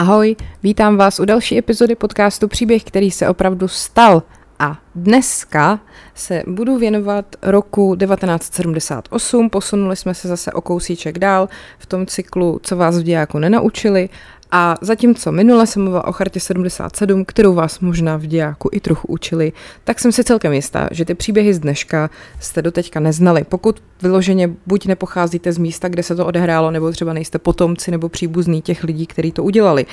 Ahoj, vítám vás u další epizody podcastu Příběh, který se opravdu stal. A dneska se budu věnovat roku 1978. Posunuli jsme se zase o kousíček dál v tom cyklu, co vás v dějáku nenaučili. A zatímco minule jsem mluvila o chartě 77, kterou vás možná v dějáku i trochu učili, tak jsem si celkem jistá, že ty příběhy z dneška jste doteďka neznali. Pokud vyloženě buď nepocházíte z místa, kde se to odehrálo, nebo třeba nejste potomci nebo příbuzní těch lidí, kteří to udělali.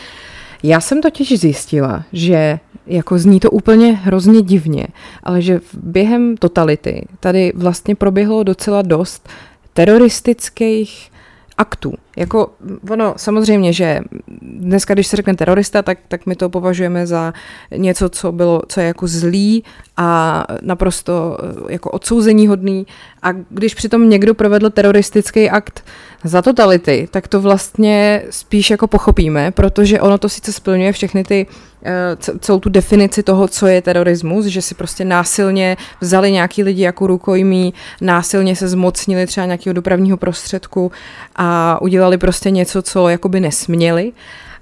Já jsem totiž zjistila, že jako zní to úplně hrozně divně, ale že během totality tady vlastně proběhlo docela dost teroristických aktů. Jako ono, samozřejmě, že dneska, když se řekne terorista, tak, tak my to považujeme za něco, co bylo, co je jako zlý a naprosto eh, jako odsouzení hodný. A když přitom někdo provedl teroristický akt za totality, tak to vlastně spíš jako pochopíme, protože ono to sice splňuje všechny ty Eh, celou tu definici toho, co je terorismus, že si prostě násilně vzali nějaký lidi jako rukojmí, násilně se zmocnili třeba nějakého dopravního prostředku a udělali prostě něco, co jakoby nesměli,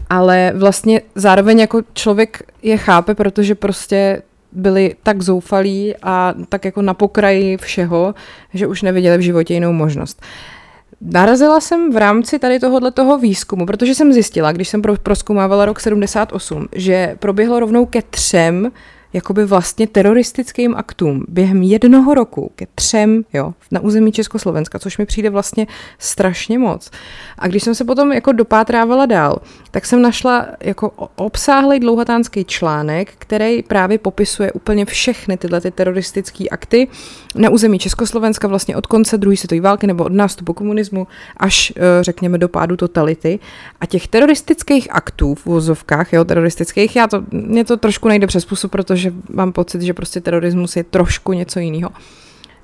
ale vlastně zároveň jako člověk je chápe, protože prostě byli tak zoufalí a tak jako na pokraji všeho, že už neviděli v životě jinou možnost. Uh, Narazila jsem v rámci tady tohohle toho výzkumu, protože jsem zjistila, když jsem proskoumávala rok 78, že proběhlo rovnou ke třem jakoby vlastně teroristickým aktům během jednoho roku ke třem jo, na území Československa, což mi přijde vlastně strašně moc. A když jsem se potom jako dopátrávala dál, tak jsem našla jako obsáhlý dlouhatánský článek, který právě popisuje úplně všechny tyhle ty teroristické akty na území Československa vlastně od konce druhé světové války nebo od nástupu komunismu až eh, řekněme do pádu totality. A těch teroristických aktů v vozovkách, jo, teroristických, já to, mě to trošku nejde přes pusu, protože že mám pocit, že prostě terorismus je trošku něco jiného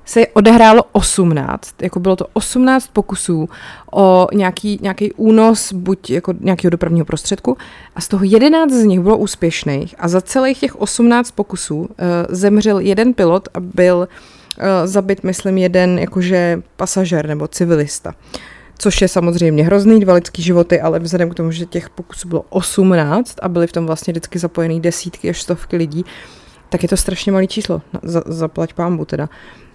se odehrálo 18, jako bylo to 18 pokusů o nějaký, nějaký únos, buď jako nějakého dopravního prostředku, a z toho 11 z nich bylo úspěšných a za celých těch 18 pokusů uh, zemřel jeden pilot a byl uh, zabit, myslím, jeden jakože pasažér nebo civilista. Což je samozřejmě hrozný, dva lidský životy, ale vzhledem k tomu, že těch pokusů bylo 18 a byly v tom vlastně vždycky zapojený desítky až stovky lidí, tak je to strašně malý číslo, za, zaplať pámbu teda.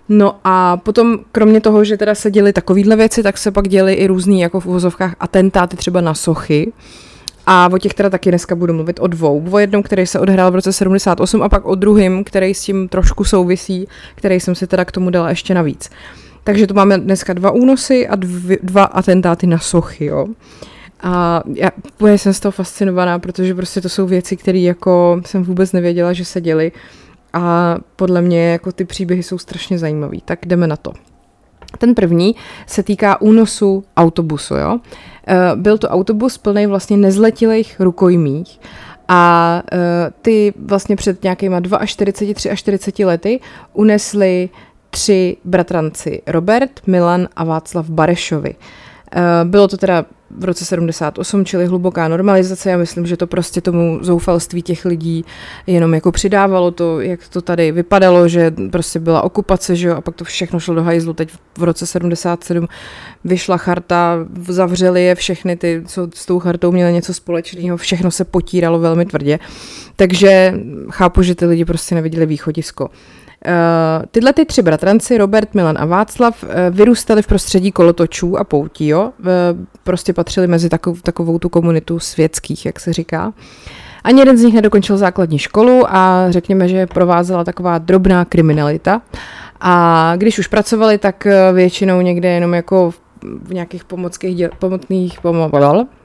No a potom, kromě toho, že teda se děly takovýhle věci, tak se pak děly i různý, jako v uvozovkách, atentáty třeba na sochy. A o těch teda taky dneska budu mluvit o dvou. O jednom, který se odhrál v roce 78 a pak o druhém, který s tím trošku souvisí, který jsem si teda k tomu dala ještě navíc. Takže tu máme dneska dva únosy a dvě, dva atentáty na sochy, jo. A já úplně jsem z toho fascinovaná, protože prostě to jsou věci, které jako jsem vůbec nevěděla, že se děly. A podle mě jako ty příběhy jsou strašně zajímavý. Tak jdeme na to. Ten první se týká únosu autobusu. Jo? Eh, byl to autobus plný vlastně nezletilých rukojmích a eh, ty vlastně před nějakýma 42 až 40 lety unesli tři bratranci Robert, Milan a Václav Barešovi. Eh, bylo to teda v roce 78, čili hluboká normalizace. Já myslím, že to prostě tomu zoufalství těch lidí jenom jako přidávalo to, jak to tady vypadalo, že prostě byla okupace, že jo, a pak to všechno šlo do hajzlu. Teď v roce 77 vyšla charta, zavřeli je všechny ty, co s tou chartou měli něco společného, všechno se potíralo velmi tvrdě. Takže chápu, že ty lidi prostě neviděli východisko. Uh, tyhle ty tři bratranci, Robert, Milan a Václav, uh, vyrůstali v prostředí kolotočů a poutí, jo? Uh, prostě patřili mezi takovou, takovou tu komunitu světských, jak se říká. Ani jeden z nich nedokončil základní školu a řekněme, že provázela taková drobná kriminalita. A když už pracovali, tak většinou někde jenom jako v nějakých pomockých, děl, pomocných, pomo,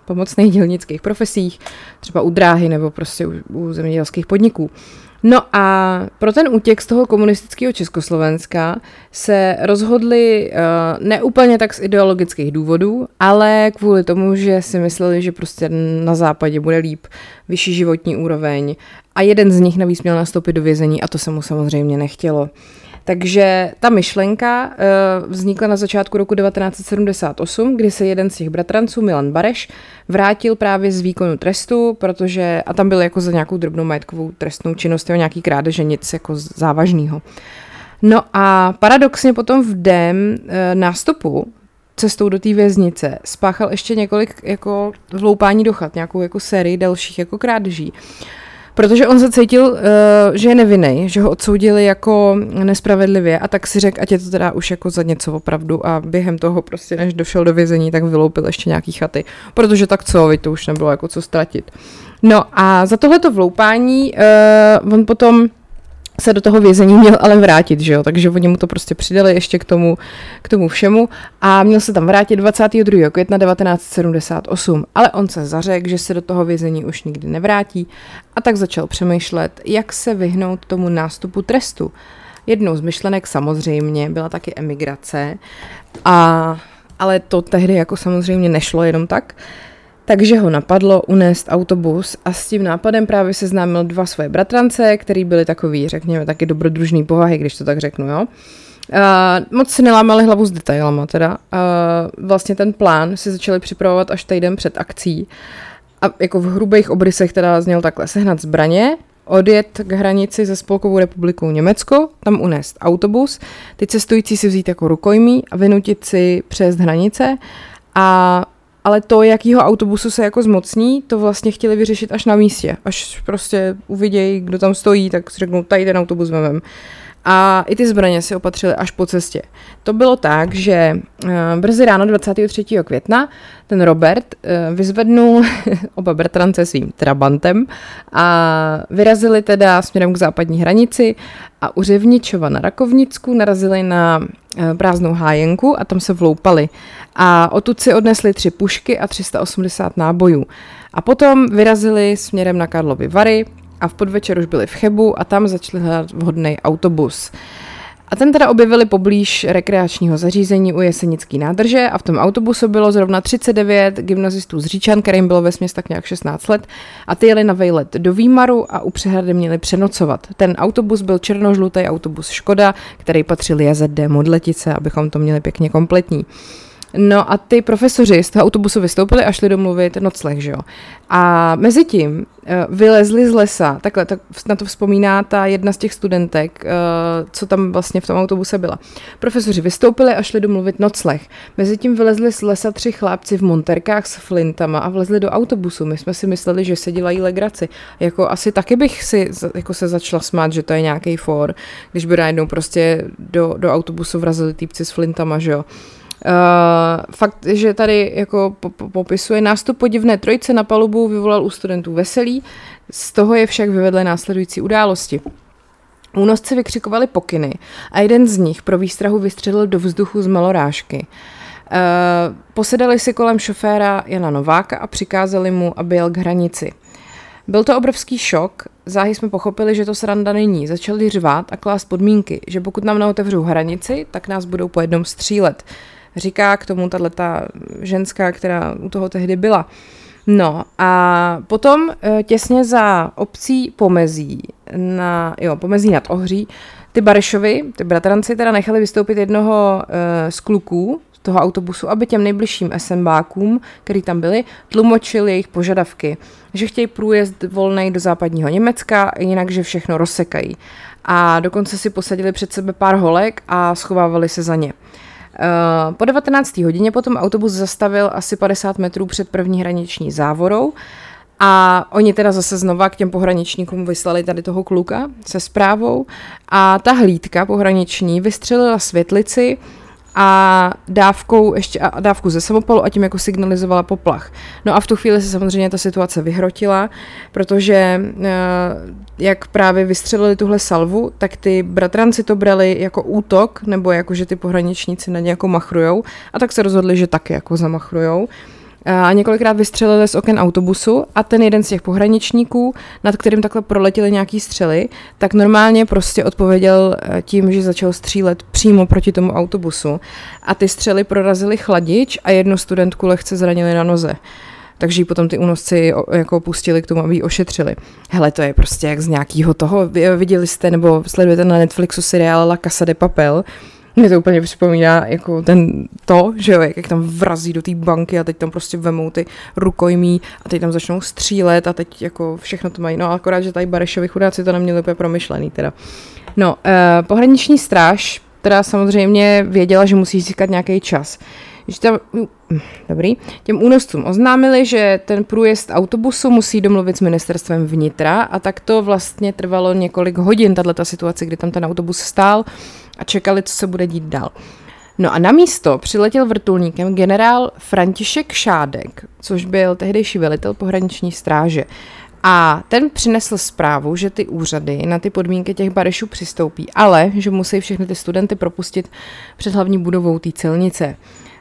pomocných dělnických profesích, třeba u dráhy nebo prostě u, u zemědělských podniků. No a pro ten útěk z toho komunistického Československa se rozhodli uh, neúplně tak z ideologických důvodů, ale kvůli tomu, že si mysleli, že prostě na západě bude líp, vyšší životní úroveň a jeden z nich navíc měl nastoupit do vězení a to se mu samozřejmě nechtělo. Takže ta myšlenka uh, vznikla na začátku roku 1978, kdy se jeden z těch bratranců, Milan Bareš, vrátil právě z výkonu trestu, protože, a tam byl jako za nějakou drobnou majetkovou trestnou činnost, jo, nějaký krádeže, nic jako závažného. No a paradoxně potom v den uh, nástupu cestou do té věznice spáchal ještě několik jako vloupání do chat, nějakou jako sérii dalších jako krádeží. Protože on se cítil, uh, že je nevinný, že ho odsoudili jako nespravedlivě a tak si řekl, ať je to teda už jako za něco opravdu a během toho prostě, než došel do vězení, tak vyloupil ještě nějaký chaty, protože tak co, to už nebylo jako co ztratit. No a za tohleto vloupání uh, on potom se do toho vězení měl ale vrátit, že jo? takže oni mu to prostě přidali ještě k tomu, k tomu všemu a měl se tam vrátit 22. května 1978, ale on se zařekl, že se do toho vězení už nikdy nevrátí a tak začal přemýšlet, jak se vyhnout tomu nástupu trestu. Jednou z myšlenek samozřejmě byla taky emigrace, a, ale to tehdy jako samozřejmě nešlo jenom tak. Uh, takže ho napadlo unést autobus a s tím nápadem právě seznámil dva svoje bratrance, který byli takový, řekněme, taky dobrodružný povahy, když to tak řeknu, jo. Uh, moc si nelámali hlavu s detailama teda. Uh, vlastně ten plán si začali připravovat až týden před akcí. A jako v hrubých obrysech teda zněl takhle sehnat zbraně, odjet k hranici ze Spolkovou republikou Německo, tam unést autobus, ty cestující si vzít jako rukojmí a vynutit si přes hranice a ale to, jakýho autobusu se jako zmocní, to vlastně chtěli vyřešit až na místě. Až prostě uvidějí, kdo tam stojí, tak si řeknou, tady ten autobus vemem. A i ty zbraně si opatřili až po cestě. To bylo tak, že uh, brzy ráno 23. května ten Robert uh, vyzvednul oba bratrance svým trabantem a vyrazili teda směrem k západní hranici a u Řevničova na Rakovnicku narazili na uh, prázdnou hájenku a tam se vloupali. A odtud si odnesli tři pušky a 380 nábojů. A potom vyrazili směrem na Karlovy Vary, a v podvečer už byli v Chebu a tam začali hledat vhodný autobus. A ten teda objevili poblíž rekreačního zařízení u Jesenický nádrže a v tom autobusu bylo zrovna 39 gymnazistů z Říčan, kterým bylo ve tak nějak 16 let a ty jeli na vejlet do Výmaru a u přehrady měli přenocovat. Ten autobus byl černožlutý autobus Škoda, který patřil JZD Modletice, abychom to měli pěkně kompletní. No a ty profesoři z toho autobusu vystoupili a šli domluvit nocleh, že jo. A mezi tím uh, vylezli z lesa, takhle, tak na to vzpomíná ta jedna z těch studentek, uh, co tam vlastně v tom autobuse byla. Profesoři vystoupili a šli domluvit nocleh. Mezi tím vylezli z lesa tři chlápci v monterkách s flintama a vlezli do autobusu. My jsme si mysleli, že se dělají legraci. Jako asi taky bych si jako se začala smát, že to je nějaký for, když by najednou prostě do, do autobusu vrazili týpci s flintama, že jo. Uh, fakt, že tady jako popisuje nástup podivné trojce na palubu vyvolal u studentů veselí, z toho je však vyvedly následující události. Únosci vykřikovali pokyny a jeden z nich pro výstrahu vystřelil do vzduchu z malorážky. Uh, posedali si kolem šoféra Jana Nováka a přikázali mu, aby jel k hranici. Byl to obrovský šok, záhy jsme pochopili, že to sranda není. Začali řvát a klást podmínky, že pokud nám neotevřou hranici, tak nás budou po jednom střílet říká k tomu tahle ta ženská, která u toho tehdy byla. No a potom eh, těsně za obcí Pomezí, na, jo, Pomezí nad Ohří, ty Barešovi, ty bratranci teda nechali vystoupit jednoho uh, z kluků z toho autobusu, aby těm nejbližším SMBákům, který tam byli, tlumočil jejich požadavky, že chtějí průjezd volný do západního Německa, jinak, že všechno rozsekají. A dokonce si posadili před sebe pár holek a schovávali se za ně. Eh, po 19. hodině potom autobus zastavil asi 50 metrů před první hraniční závorou a oni teda zase znova k těm pohraničníkům vyslali tady toho kluka se zprávou a ta hlídka pohraniční vystřelila světlici a dávkou ještě a dávku ze samopalu a tím jako signalizovala poplach. No a v tu chvíli se samozřejmě ta situace vyhrotila, protože eh, jak právě vystřelili tuhle salvu, tak ty bratranci to brali jako útok, nebo jako, že ty pohraničníci na ně jako machrujou a tak se rozhodli, že taky jako zamachrujou a několikrát vystřelili z oken autobusu a ten jeden z těch pohraničníků, nad kterým takhle proletěly nějaký střely, tak normálně prostě odpověděl eh, tím, že začal střílet přímo proti tomu autobusu. A ty střely prorazily chladič a jednu studentku lehce zranili na noze. Takže ji potom ty únosci jako pustili k tomu, aby ji ošetřili. Hele, to je prostě jak z nějakého toho, viděli jste nebo sledujete na Netflixu seriál La Casa de Papel, mě to úplně připomíná jako ten to, že jo, jak, tam vrazí do té banky a teď tam prostě vemou ty rukojmí a teď tam začnou střílet a teď jako všechno to mají. No akorát, že tady Barešovi chudáci to neměli úplně promyšlený teda. No, eh, pohraniční stráž teda samozřejmě věděla, že musí získat nějaký čas že tam, dobrý, těm únoscům oznámili, že ten průjezd autobusu musí domluvit s ministerstvem vnitra a tak to vlastně trvalo několik hodin, tato situace, kdy tam ten autobus stál a čekali, co se bude dít dál. No a na místo přiletěl vrtulníkem generál František Šádek, což byl tehdejší velitel pohraniční stráže. A ten přinesl zprávu, že ty úřady na ty podmínky těch barešů přistoupí, ale že musí všechny ty studenty propustit před hlavní budovou té celnice.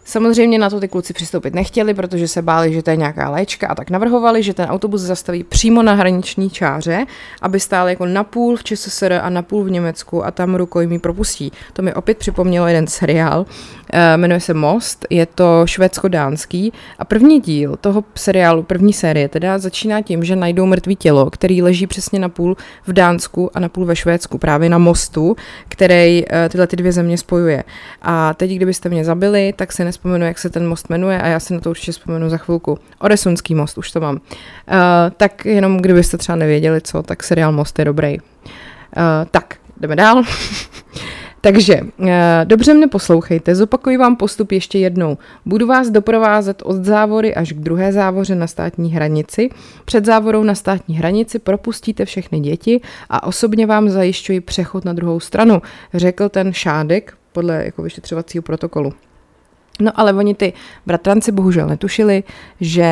Samozřejmě na to ty kluci přistoupit nechtěli, protože se báli, že to je nějaká léčka a tak navrhovali, že ten autobus zastaví přímo na hraniční čáře, aby stál jako napůl v ČSSR a napůl v Německu a tam rukojmí propustí. To mi opět připomnělo jeden seriál, Eh, jmenuje se Most, je to švédsko-dánský a první díl toho seriálu, první série teda začíná tím, že najdou mrtvý tělo, který leží přesně na půl v Dánsku a na půl ve Švédsku, právě na mostu, který eh, tyhle ty dvě země spojuje. A teď, kdybyste mě zabili, tak si nespomenu, jak se ten most jmenuje a já si na to určitě vzpomenu za chvilku. Oresunský most, už to mám. Uh, tak jenom kdybyste třeba nevěděli co, tak seriál Most je dobrý. Uh, tak, jdeme dál. Takže eh, dobře mne poslouchejte, zopakuji vám postup ještě jednou. Budu vás doprovázet od závory až k druhé závoře na státní hranici. Před závorou na státní hranici propustíte všechny děti a osobně vám zajišťuji přechod na druhou stranu, řekl ten šádek podle jako vyšetřovacího protokolu. No ale oni ty bratranci bohužel netušili, že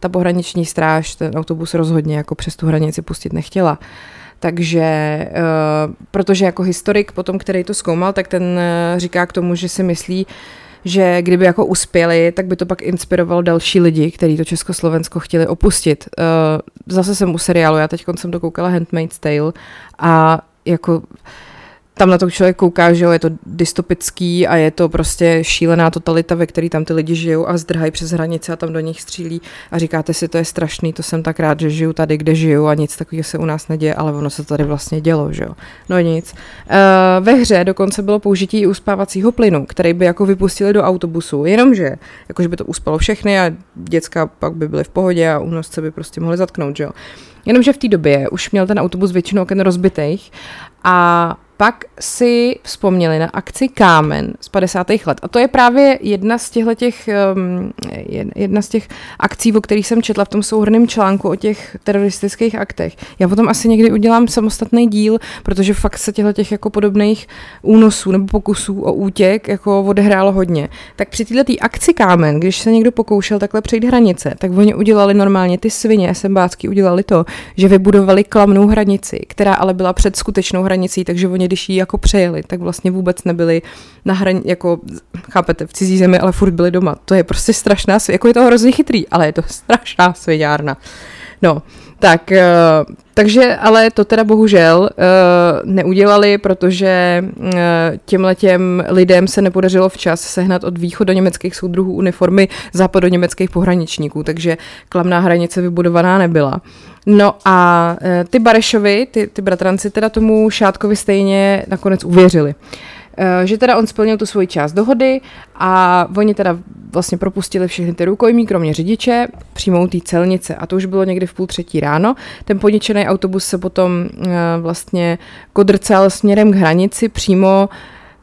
ta pohraniční stráž ten autobus rozhodně jako přes tu hranici pustit nechtěla. Takže, uh, protože jako historik potom, který to zkoumal, tak ten uh, říká k tomu, že si myslí, že kdyby jako uspěli, tak by to pak inspirovalo další lidi, kteří to Československo chtěli opustit. Uh, zase jsem u seriálu, já teď jsem dokoukala Handmaid's Tale a jako tam na to člověk kouká, že jo, je to dystopický a je to prostě šílená totalita, ve který tam ty lidi žijou a zdrhají přes hranice a tam do nich střílí a říkáte si, to je strašný, to jsem tak rád, že žiju tady, kde žiju a nic takového se u nás neděje, ale ono se tady vlastně dělo, že jo. No nic. Uh, ve hře dokonce bylo použití uspávacího plynu, který by jako vypustili do autobusu, jenomže, jakože by to uspalo všechny a děcka pak by byly v pohodě a únosce by prostě mohli zatknout, že jo. Jenomže v té době už měl ten autobus většinou oken rozbitých a pak si vzpomněli na akci Kámen z 50. let. A to je právě jedna z těch, um, jedna z těch akcí, o kterých jsem četla v tom souhrném článku o těch teroristických aktech. Já potom asi někdy udělám samostatný díl, protože fakt se těchto těch jako podobných únosů nebo pokusů o útěk jako odehrálo hodně. Tak při této akci Kámen, když se někdo pokoušel takhle přejít hranice, tak oni udělali normálně ty svině SMBácky udělali to, že vybudovali klamnou hranici, která ale byla před skutečnou hranicí, takže oni když ji jako přejeli, tak vlastně vůbec nebyli na hraní, jako chápete, v cizí zemi, ale furt byli doma. To je prostě strašná, jako je to hrozně chytrý, ale je to strašná svěďárna. No, tak, uh, takže ale to teda bohužel uh, neudělali, protože uh, těmhletěm lidem se nepodařilo včas sehnat od východoněmeckých soudruhů uniformy západoněmeckých pohraničníků, takže klamná hranice vybudovaná nebyla. No a uh, ty Barešovi, ty, ty bratranci teda tomu Šátkovi stejně nakonec uvěřili. Eh, že teda on splnil tu svoji část dohody a oni teda vlastně propustili všechny ty rukojmí, kromě řidiče, přímo té celnice. A to už bylo někdy v půl třetí ráno. Ten poničený autobus se potom uh, vlastně kodrcel směrem k hranici přímo uh,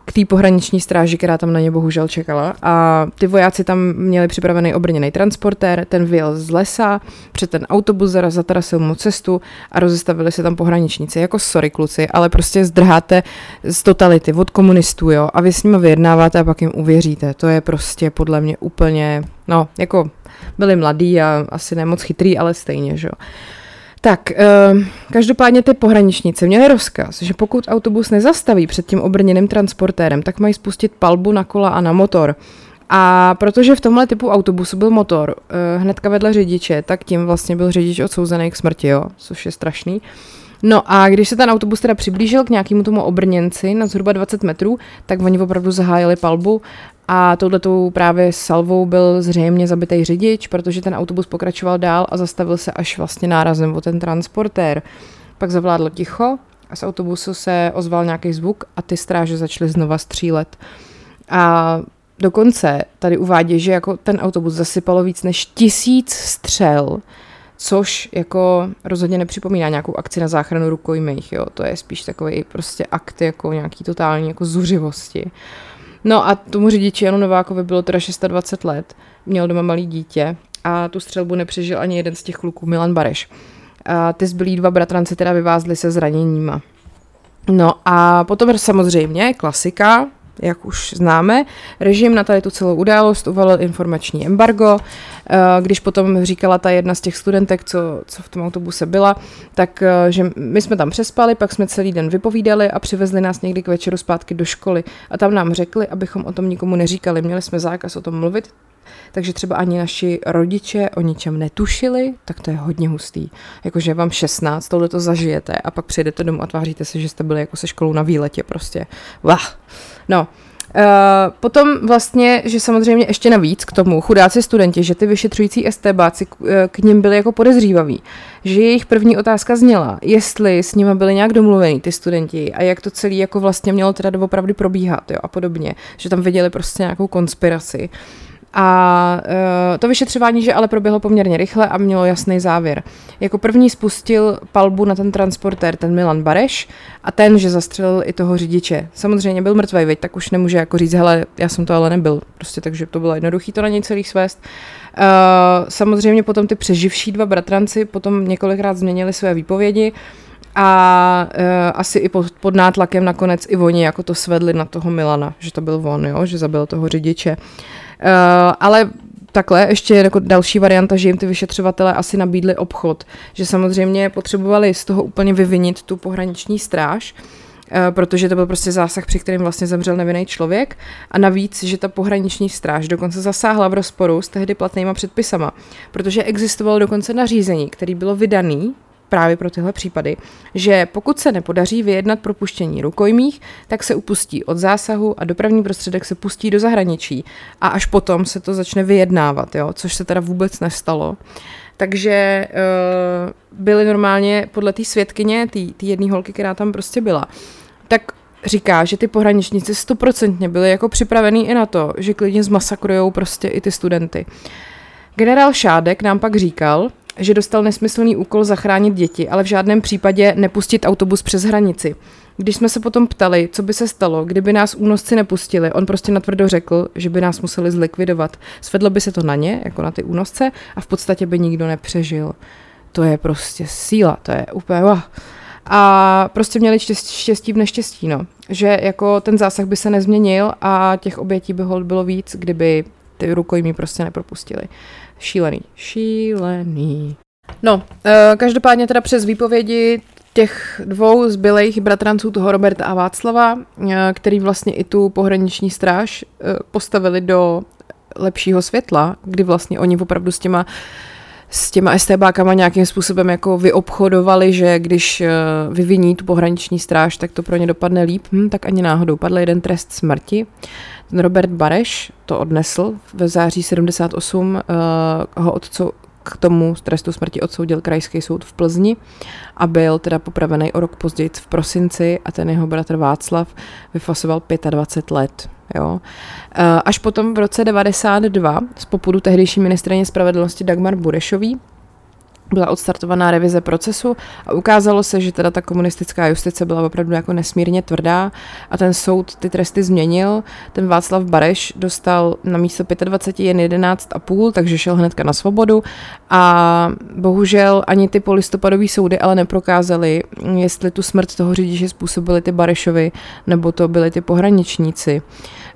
k té pohraniční stráži, která tam na ně bohužel čekala. A ty vojáci tam měli připravený obrněný transportér, ten vyjel z lesa, před ten autobus zaraz zatarasil mu cestu a rozestavili se tam pohraničníci. Jako sorry kluci, ale prostě zdrháte z totality od komunistů, jo, a vy s nimi vyjednáváte a pak jim uvěříte. To je prostě podle mě úplně, no, jako byli mladí a asi nemoc chytrý, ale stejně, že jo. Tak, uh, každopádně ty pohraničníci měli rozkaz, že pokud autobus nezastaví před tím obrněným transportérem, tak mají spustit palbu na kola a na motor. A protože v tomhle typu autobusu byl motor uh, hnedka vedle řidiče, tak tím vlastně byl řidič odsouzený k smrti, jo, což je strašný. No a když se ten autobus teda přiblížil k nějakému tomu obrněnci na zhruba 20 metrů, tak oni opravdu zahájili palbu a touhletou právě salvou byl zřejmě zabitý řidič, protože ten autobus pokračoval dál a zastavil se až vlastně nárazem o ten transportér. Pak zavládlo ticho a z autobusu se ozval nějaký zvuk a ty stráže začaly znova střílet. A dokonce tady uvádí, že jako ten autobus zasypalo víc než tisíc střel, což jako rozhodně nepřipomíná nějakou akci na záchranu rukojmích, jo. To je spíš takový prostě akt jako nějaký totální jako zuřivosti. No a tomu řidiči Janu Novákovi bylo teda 620 let, měl doma malý dítě a tu střelbu nepřežil ani jeden z těch kluků, Milan Bareš. A ty zbylí dva bratranci teda vyvázli se zraněníma. No a potom samozřejmě klasika, jak už známe. Režim na tady tu celou událost uvalil informační embargo. Eh, když potom říkala ta jedna z těch studentek, co, co v tom autobuse byla, tak eh, že my jsme tam přespali, pak jsme celý den vypovídali a přivezli nás někdy k večeru zpátky do školy. A tam nám řekli, abychom o tom nikomu neříkali. Měli jsme zákaz o tom mluvit, takže třeba ani naši rodiče o ničem netušili, tak to je hodně hustý. Jakože vám 16, tohle to zažijete a pak přijdete domů a tváříte se, že jste byli jako se školou na výletě prostě. Vah. No, Uh, potom vlastně, že samozřejmě ještě navíc k tomu chudáci studenti, že ty vyšetřující STBáci k, eh, k ním byli jako podezřívaví, že jejich první otázka zněla, jestli s nimi byli nějak domluvení ty studenti a jak to celé jako vlastně mělo teda doopravdy probíhat jo, a podobně, že tam viděli prostě nějakou konspiraci. A uh, to vyšetřování, že ale proběhlo poměrně rychle a mělo jasný závěr. Jako první spustil palbu na ten transportér ten Milan Bareš a ten, že zastřelil i toho řidiče. Samozřejmě byl mrtvý, veď, tak už nemůže jako říct, hele, já jsem to ale nebyl. Prostě takže to bylo jednoduché to na něj celý svést. Uh, samozřejmě potom ty přeživší dva bratranci potom několikrát změnili své výpovědi a uh, asi i pod, pod nátlakem nakonec i oni jako to svedli na toho Milana, že to byl on, jo, že zabil toho řidiče. Uh, ale takhle, ještě jako další varianta, že jim ty vyšetřovatele asi nabídli obchod, že samozřejmě potřebovali z toho úplně vyvinit tu pohraniční stráž, eh, protože to byl prostě zásah, při kterém vlastně zemřel nevinný člověk a navíc, že ta pohraniční stráž dokonce zasáhla v rozporu s tehdy platnýma předpisama, protože existovalo dokonce nařízení, který bylo vydaný právě pro tyhle případy, že pokud se nepodaří vyjednat propuštění rukojmích, tak se upustí od zásahu a dopravní prostředek se pustí do zahraničí a až potom se to začne vyjednávat, jo, což se teda vůbec nestalo. Takže uh, byly normálně podle té svědkyně, té jedné holky, která tam prostě byla, tak říká, že ty pohraničníci stoprocentně byli jako připravený i na to, že klidně zmasakrujou prostě i ty studenty. Generál Šádek nám pak říkal, že dostal nesmyslný úkol zachránit děti, ale v žádném případě nepustit autobus přes hranici. Když jsme se potom ptali, co by se stalo, kdyby nás únosci nepustili, on prostě natvrdo řekl, že by nás museli zlikvidovat. Svedlo by se to na ně, jako na ty únosce, a v podstatě by nikdo nepřežil. To je prostě síla, to je úplně... Uh. A prostě měli štěstí v neštěstí, no. Že jako ten zásah by se nezměnil a těch obětí by bylo víc, kdyby ty rukojmí prostě nepropustili. Šílený. Šílený. No, uh, každopádně teda přes výpovědi těch dvou zbylejch bratranců toho Roberta a Václava, uh, který vlastně i tu pohraniční stráž uh, postavili do lepšího světla, kdy vlastně oni opravdu s těma s těma STBákama nějakým způsobem jako vyobchodovali, že když vyviní tu pohraniční stráž, tak to pro ně dopadne líp, hm, tak ani náhodou padl jeden trest smrti. Robert Bareš to odnesl v září 78, uh, eh, ho odcou, k tomu trestu smrti odsoudil krajský soud v Plzni a byl teda popravený o rok později v prosinci a ten jeho bratr Václav vyfasoval 25 let. Jo. Eh, až potom v roce 92 z popudu tehdejší ministrině spravedlnosti Dagmar Burešový byla odstartovaná revize procesu a ukázalo se, že teda ta komunistická justice byla opravdu jako nesmírně tvrdá a ten soud ty tresty změnil. Ten Václav Bareš dostal na místo 25 jen 11,5, takže šel hnedka na svobodu a bohužel ani ty polistopadové soudy ale neprokázaly, jestli tu smrt toho řidiče způsobili ty Barešovi nebo to byli ty pohraničníci.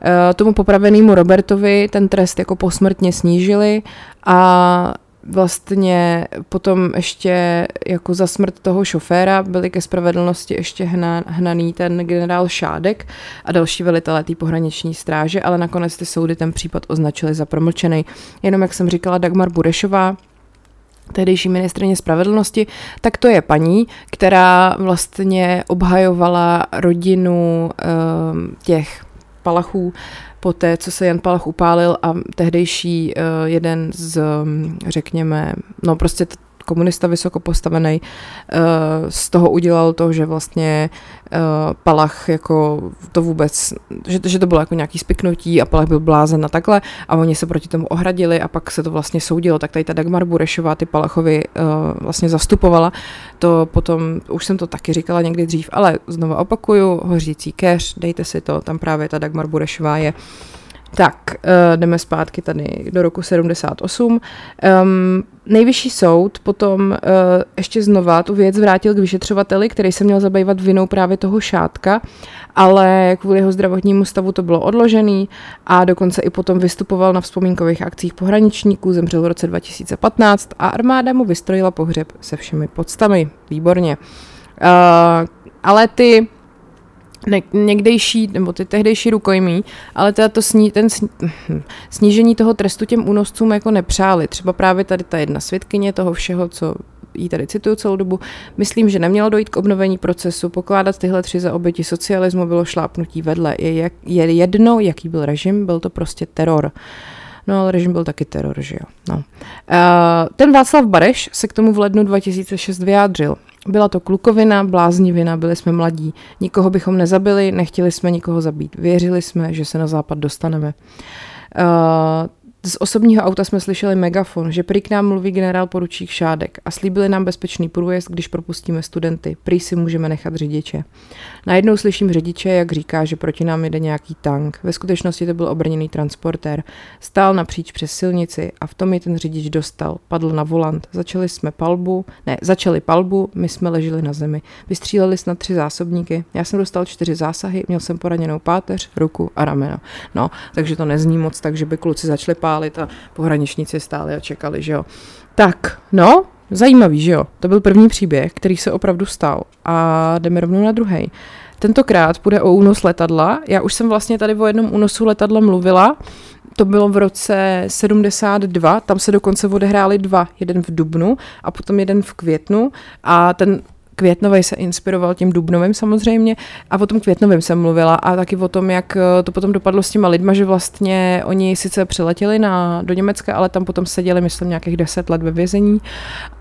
Eh, tomu popravenému Robertovi ten trest jako posmrtně snížili a vlastně potom ještě jako za smrt toho šoféra byli ke spravedlnosti ještě hna, hnaný ten generál Šádek a další velitelé té pohraniční stráže, ale nakonec ty soudy ten případ označili za promlčený. Jenom jak jsem říkala, Dagmar Burešová, tehdejší ministrině spravedlnosti, tak to je paní, která vlastně obhajovala rodinu um, těch Palachů po té, co se Jan Palach upálil a tehdejší uh, jeden z, um, řekněme, no prostě komunista vysoko postavený, uh, z toho udělal to, že vlastně uh, Palach jako to vůbec, že, že to bylo jako nějaký spiknutí a Palach byl blázen a takhle a oni se proti tomu ohradili a pak se to vlastně soudilo, tak tady ta Dagmar Burešová ty Palachovi uh, vlastně zastupovala, to potom, už jsem to taky říkala někdy dřív, ale znovu opakuju, hořící keř, dejte si to, tam právě ta Dagmar Burešová je tak, uh, jdeme zpátky tady do roku 78. Um, nejvyšší soud potom uh, ještě znova tu věc vrátil k vyšetřovateli, který se měl zabývat vinou právě toho šátka, ale kvůli jeho zdravotnímu stavu to bylo odložený a dokonce i potom vystupoval na vzpomínkových akcích pohraničníků, zemřel v roce 2015 a armáda mu vystrojila pohřeb se všemi podstami. Výborně. Uh, ale ty ne, někdejší, nebo ty tehdejší rukojmí, ale teda to sní, ten sní, snížení toho trestu těm únoscům jako nepřáli. Třeba právě tady ta jedna svědkyně toho všeho, co jí tady cituju celou dobu, myslím, že nemělo dojít k obnovení procesu, pokládat tyhle tři za oběti socialismu bylo šlápnutí vedle. Je, jak, je jedno, jaký byl režim, byl to prostě teror. No ale režim byl taky teror, že jo. No. Uh, ten Václav Bareš se k tomu v lednu 2006 vyjádřil. Byla to klukovina, bláznivina, byli jsme mladí. Nikoho bychom nezabili, nechtěli jsme nikoho zabít. Věřili jsme, že se na západ dostaneme. Uh, z osobního auta jsme slyšeli megafon, že prý k nám mluví generál poručík Šádek a slíbili nám bezpečný průjezd, když propustíme studenty. Prý si můžeme nechat řidiče. Najednou slyším řidiče, jak říká, že proti nám jde nějaký tank. Ve skutečnosti to byl obrněný transportér. Stál napříč přes silnici a v tom je ten řidič dostal. Padl na volant. Začali jsme palbu, ne, začali palbu, my jsme leželi na zemi. Vystříleli snad tři zásobníky. Já jsem dostal čtyři zásahy, měl jsem poraněnou páteř, ruku a rameno. No, takže to nezní moc tak, že by kluci začali pálit a pohraničníci stáli a čekali, že jo. Tak, no, zajímavý, že jo. To byl první příběh, který se opravdu stal. A jdeme rovnou na druhý. Tentokrát bude o únos letadla. Já už jsem vlastně tady o jednom únosu letadla mluvila. To bylo v roce 72, tam se dokonce odehrály dva, jeden v Dubnu a potom jeden v květnu a ten Květnovej se inspiroval tím Dubnovým samozřejmě a o tom Květnovým jsem mluvila a taky o tom, jak eh, to potom dopadlo s těma lidma, že vlastně oni sice přiletěli na, do Německa, ale tam potom seděli, myslím, nějakých deset let ve vězení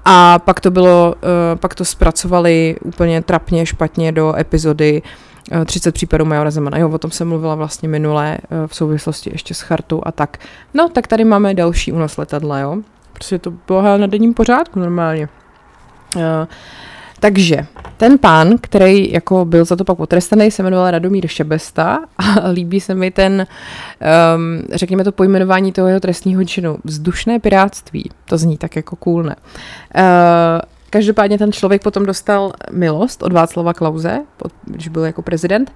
a pak to bylo, uh, pak to zpracovali úplně trapně, špatně do epizody 30 eh, případů Majora Zemana. Jo, o tom jsem mluvila vlastně minulé v souvislosti ještě s chartou a tak. No, tak tady máme další únos letadla, jo. Prostě to bylo na denním pořádku normálně. Uh, takže ten pán, který jako byl za to pak potrestaný, se jmenoval Radomír Šebesta a líbí se mi ten, um, řekněme to pojmenování toho jeho trestního činu, vzdušné piráctví. To zní tak jako cool, ne? Uh, Každopádně ten člověk potom dostal milost od Václava Klauze, když byl jako prezident.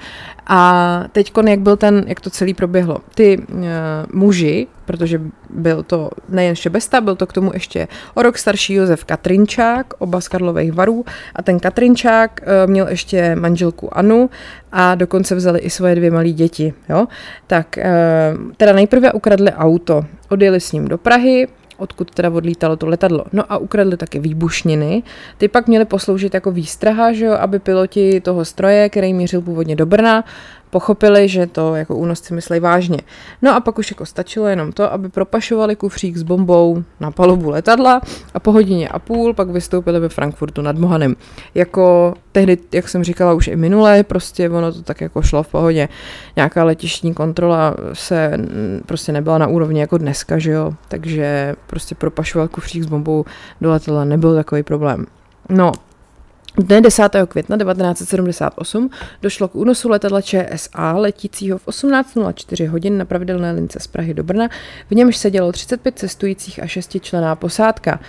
A teď, jak byl ten, jak to celý proběhlo. Ty uh, muži, protože byl to nejen Šebesta, byl to k tomu ještě o rok starší Josef Katrinčák, oba z Karlových varů. A ten Katrinčák uh, měl ještě manželku Anu a dokonce vzali i svoje dvě malé děti. Jo? Tak uh, teda nejprve ukradli auto, odjeli s ním do Prahy, odkud teda odlítalo to letadlo. No a ukradli taky výbušniny. Ty pak měly posloužit jako výstraha, že jo, aby piloti toho stroje, který mířil původně do Brna, pochopili, že to jako únosci myslí vážně. No a pak už jako stačilo jenom to, aby propašovali kufřík s bombou na palubu letadla a po hodině a půl pak vystoupili ve Frankfurtu nad Mohanem. Jako tehdy, jak jsem říkala už i minule, prostě ono to tak jako šlo v pohodě. Nějaká letištní kontrola se prostě nebyla na úrovni jako dneska, že jo, takže prostě propašovat kufřík s bombou do letadla nebyl takový problém. No, Dne 10. května 1978 došlo k únosu letadla ČSA letícího v 18.04 hodin na pravidelné lince z Prahy do Brna, v němž sedělo 35 cestujících a 6 člená posádka.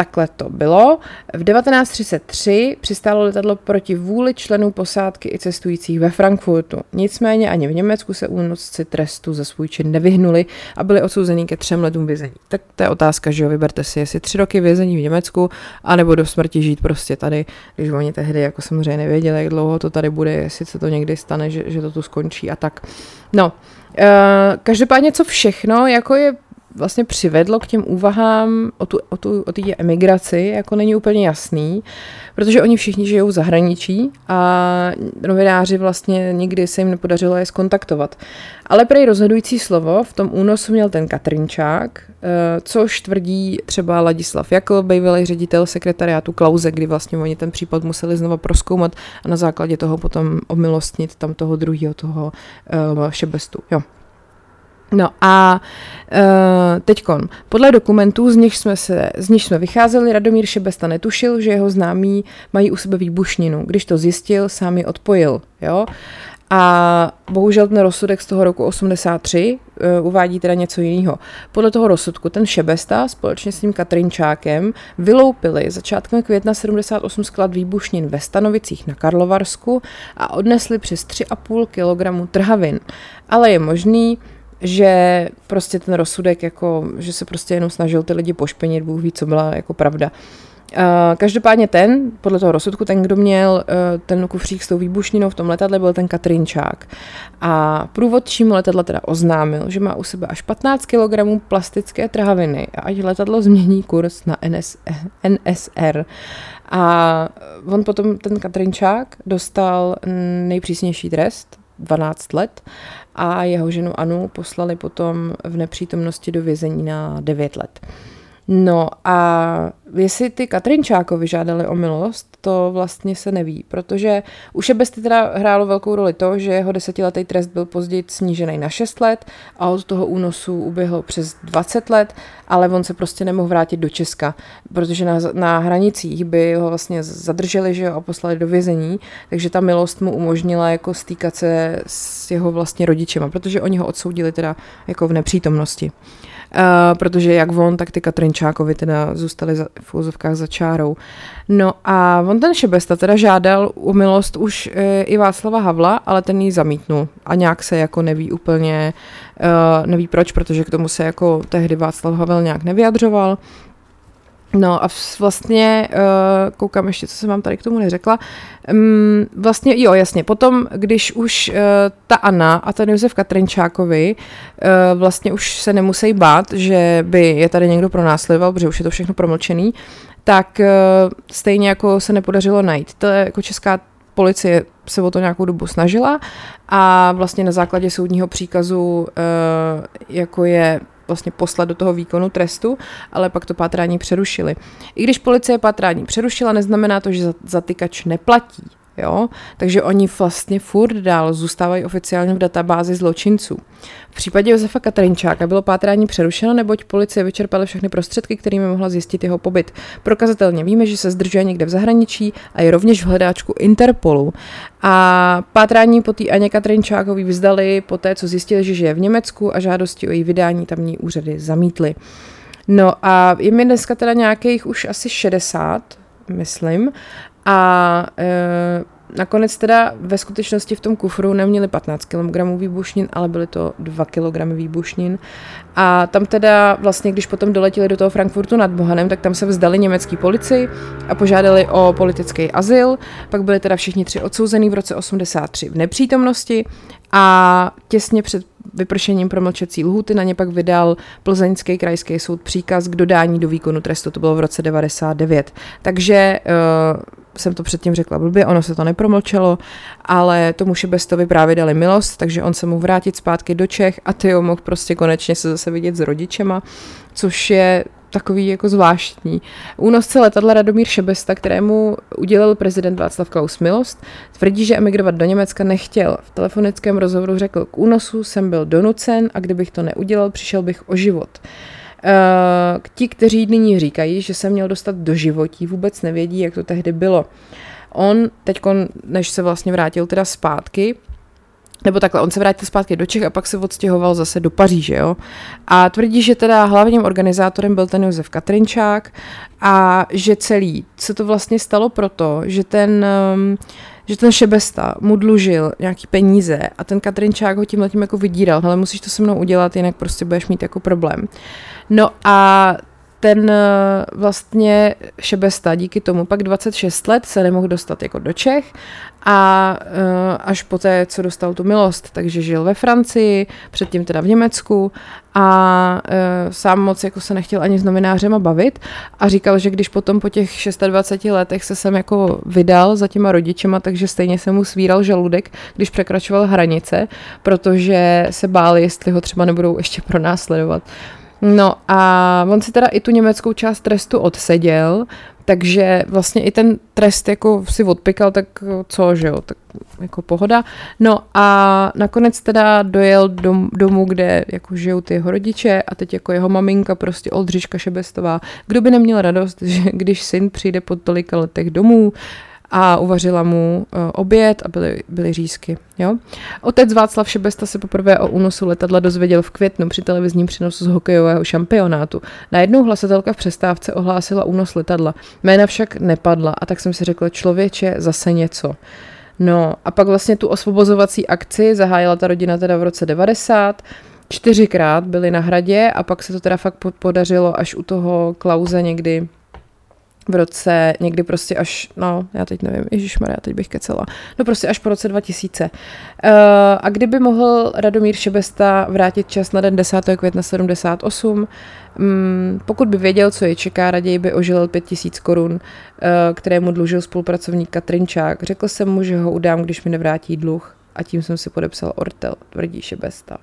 Takhle to bylo. V 1933 přistálo letadlo proti vůli členů posádky i cestujících ve Frankfurtu. Nicméně ani v Německu se únosci trestu za svůj čin nevyhnuli a byli odsouzeni ke třem letům vězení. Tak to je otázka, že jo, vyberte si, jestli tři roky vězení v Německu, anebo do smrti žít prostě tady, když oni tehdy jako samozřejmě nevěděli, jak dlouho to tady bude, jestli se to někdy stane, že, že to tu skončí a tak. No, uh, každopádně co všechno, jako je vlastně přivedlo k těm úvahám o, tu, o, tu, o té emigraci, jako není úplně jasný, protože oni všichni žijou v zahraničí a novináři vlastně nikdy se jim nepodařilo je skontaktovat. Ale prej rozhodující slovo v tom únosu měl ten Katrinčák, eh, což tvrdí třeba Ladislav Jakl, bývalý ředitel sekretariátu Klauze, kdy vlastně oni ten případ museli znova proskoumat a na základě toho potom omilostnit tam toho druhého, toho uh, šebestu. Jo. No a uh, teďkon, podle dokumentů, z nich jsme, se, z nich jsme vycházeli, Radomír Šebesta netušil, že jeho známí mají u sebe výbušninu. Když to zjistil, sám ji odpojil. Jo? A bohužel ten rozsudek z toho roku 83 uh, eh, uvádí teda něco jiného. Podle toho rozsudku ten Šebesta společně s tím Katrinčákem vyloupili začátkem května 78 sklad výbušnin ve Stanovicích na Karlovarsku a odnesli přes 3,5 kg trhavin. Ale je možný, že prostě ten rozsudek, jako, že se prostě jenom snažil ty lidi pošpenit, Bůh ví, co byla jako pravda. Uh, každopádně ten, podle toho rozsudku, ten, kdo měl uh, ten kufřík s tou výbušninou v tom letadle, byl ten Katrinčák. A průvodčímu letadla teda oznámil, že má u sebe až 15 kg plastické trhaviny a ať letadlo změní kurz na NS, NSR. A on potom, ten Katrinčák, dostal nejpřísnější trest, 12 let a jeho ženu Anu poslali potom v nepřítomnosti do vězení na 9 let. No a jestli ty Katrinčákovi žádali o milost, to vlastně se neví, protože u Šebesty teda hrálo velkou roli to, že jeho desetiletý trest byl později snížený na 6 let a od toho únosu uběhlo přes 20 let, ale on se prostě nemohl vrátit do Česka, protože na, na hranicích by ho vlastně zadrželi že jo, a poslali do vězení, takže ta milost mu umožnila jako stýkat se s jeho vlastně rodičema, protože oni ho odsoudili teda jako v nepřítomnosti. Uh, protože jak on, tak ty Katrinčákovi teda zůstali za, v úzovkách za čárou. No a on ten Šebesta teda žádal u milost už uh, i Václava Havla, ale ten ji zamítnul a nějak se jako neví úplně, uh, neví proč, protože k tomu se jako tehdy Václav Havel nějak nevyjadřoval. No a vlastně, uh, koukám ještě, co jsem vám tady k tomu neřekla, um, vlastně jo, jasně, potom, když už uh, ta Anna a ten Josef Katrinčákovi uh, vlastně už se nemusí bát, že by je tady někdo pronásledoval, protože už je to všechno promlčený, tak stejně jako se nepodařilo najít. To je jako česká policie se o to nějakou dobu snažila a vlastně na základě soudního příkazu, jako je vlastně poslat do toho výkonu trestu, ale pak to pátrání přerušili. I když policie pátrání přerušila, neznamená to, že zatykač neplatí. Jo? Takže oni vlastně furt dál zůstávají oficiálně v databázi zločinců. V případě Josefa Katrinčáka bylo pátrání přerušeno, neboť policie vyčerpala všechny prostředky, kterými mohla zjistit jeho pobyt. Prokazatelně víme, že se zdržuje někde v zahraničí a je rovněž v hledáčku Interpolu. A pátrání po té Aně Katrinčákovi vzdali po té, co zjistili, že žije v Německu a žádosti o její vydání tamní úřady zamítly. No a je mi dneska teda nějakých už asi 60, myslím, a e, nakonec teda ve skutečnosti v tom kufru neměli 15 kg výbušnin, ale byly to 2 kg výbušnin. A tam teda vlastně, když potom doletěli do toho Frankfurtu nad Bohanem, tak tam se vzdali německý policii a požádali o politický azyl. Pak byli teda všichni tři odsouzený v roce 83 v nepřítomnosti a těsně před vypršením promlčecí lhuty na ně pak vydal Plzeňský krajský soud příkaz k dodání do výkonu trestu, to bylo v roce 99. Takže uh, jsem to předtím řekla blbě, ono se to nepromlčelo, ale tomu Šebestovi právě dali milost, takže on se mohl vrátit zpátky do Čech a ty mohl prostě konečně se zase vidět s rodičema, což je takový jako zvláštní. Únosce letadla Radomír Šebesta, kterému udělal prezident Václav Klaus milost, tvrdí, že emigrovat do Německa nechtěl. V telefonickém rozhovoru řekl, k únosu jsem byl donucen a kdybych to neudělal, přišel bych o život. Uh, ti, kteří nyní říkají, že se měl dostat do životí, vůbec nevědí, jak to tehdy bylo. On teď, než se vlastně vrátil teda zpátky, nebo takhle, on se vrátil zpátky do Čech a pak se odstěhoval zase do Paříže, jo. A tvrdí, že teda hlavním organizátorem byl ten Josef Katrinčák a že celý, co to vlastně stalo proto, že ten, um, že ten Šebesta mu dlužil nějaký peníze a ten Katrinčák ho tím letím jako vydíral, hele, musíš to se mnou udělat, jinak prostě budeš mít jako problém. No a ten eh, vlastně Šebesta díky tomu pak 26 let se nemohl dostat jako do Čech a uh, až poté, co dostal tu milost, takže žil ve Francii, předtím teda v Německu a uh, sám moc jako se nechtěl ani s novinářema bavit a říkal, že když potom po těch 26 letech se sem jako vydal za těma rodičema, takže stejně se mu svíral žaludek, když překračoval hranice, protože se báli, jestli ho třeba nebudou ještě pronásledovat. No a on si teda i tu německou část trestu odseděl, takže vlastně i ten trest jako si odpikal, tak co, že jo, tak jako pohoda. No a nakonec teda dojel dom, domů, kde jako žijou ty jeho rodiče a teď jako jeho maminka, prostě Oldřiška Šebestová. Kdo by neměl radost, že když syn přijde po tolika letech domů, a uvařila mu uh, oběd a byly, byly řízky. Jo? Otec Václav Šebesta se poprvé o únosu letadla dozvěděl v květnu při televizním přenosu z hokejového šampionátu. Najednou hlasatelka v přestávce ohlásila únos letadla. Jména však nepadla a tak jsem si řekla, člověče, zase něco. No a pak vlastně tu osvobozovací akci zahájila ta rodina teda v roce 90, čtyřikrát byli na hradě a pak se to teda fakt podařilo až u toho Klauze někdy v roce někdy prostě až, no, já teď nevím, Maria, teď bych kecela, no prostě až po roce 2000. Uh, eh, a kdyby mohl Radomír Šebesta vrátit čas na den 10. května 78, um, pokud by věděl, co je čeká, raději by ožilil 5000 korun, uh, které mu dlužil spolupracovník Katrinčák. Řekl jsem mu, že ho udám, když mi nevrátí dluh a tím jsem si podepsal Ortel, tvrdí Šebesta.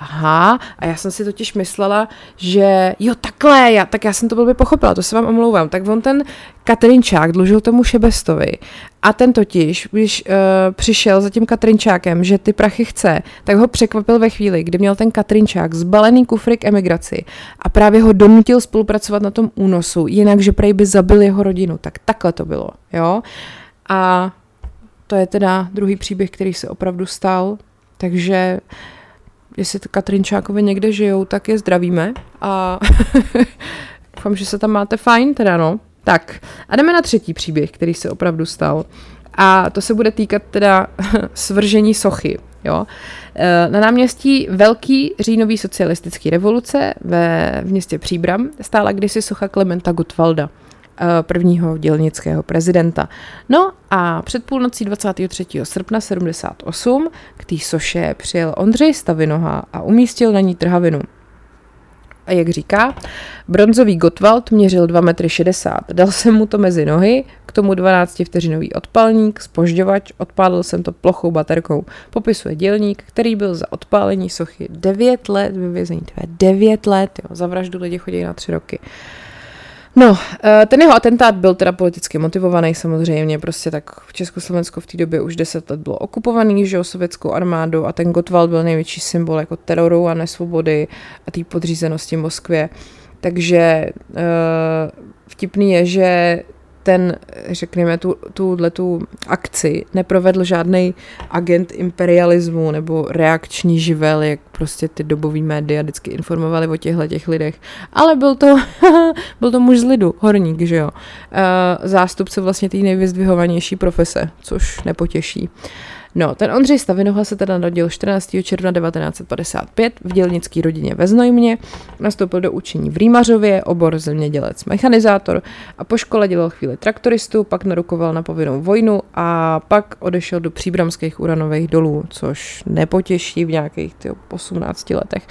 Aha, a já jsem si totiž myslela, že jo, takhle, já, tak já jsem to blbě pochopila, to se vám omlouvám. Tak on ten Katrinčák dlužil tomu Šebestovi a ten totiž, když uh, přišel za tím Katrinčákem, že ty prachy chce, tak ho překvapil ve chvíli, kdy měl ten Katrinčák zbalený kufry k emigraci a právě ho donutil spolupracovat na tom únosu, jinak, že prej by zabil jeho rodinu. Tak takhle to bylo, jo. A to je teda druhý příběh, který se opravdu stal, takže jestli Katrinčákovi někde žijou, tak je zdravíme a doufám, že se tam máte fajn, teda no. Tak a jdeme na třetí příběh, který se opravdu stal. A to se bude týkat teda svržení sochy. Jo. E, na náměstí Velký říjnový socialistický revoluce ve městě Příbram stála kdysi socha Klementa Gottwalda. Eh, prvního dělnického prezidenta. No a před půlnocí 23. srpna 78 k té soše přijel Ondřej Stavinoha a umístil na ní trhavinu. A jak říká, bronzový Gottwald měřil 2,60 m. Dal jsem mu to mezi nohy, k tomu 12 vteřinový odpalník, spožďovač, odpálil jsem to plochou baterkou. Popisuje dělník, který byl za odpálení sochy 9 let vyvězený. 9 let, jo, za vraždu lidi chodí na 3 roky. No, eh, ten jeho atentát byl teda politicky motivovaný samozřejmě, prostě tak v Československu v té době už deset let bylo okupovaný, že jo, sovětskou armádou a ten Gottwald byl největší symbol jako teroru a nesvobody a té podřízenosti Moskvě. Takže eh, vtipný je, že ten, řekněme, tu, tu akci neprovedl žádný agent imperialismu nebo reakční živel, jak prostě ty dobový média vždycky informovali o těchto těch lidech. Ale byl to, byl to muž z lidu, horník, že jo. Eh, zástupce vlastně té nejvyzdvihovanější profese, což nepotěší. No, ten Ondřej Stavinoha se teda narodil 14. června 1955 v dělnické rodině ve Znojmě, nastoupil do učení v Rýmařově, obor zemědělec mechanizátor a po škole dělal chvíli traktoristu, pak narukoval na povinnou vojnu a pak odešel do příbramských uranových dolů, což nepotěší v nějakých tyjo, 18 letech.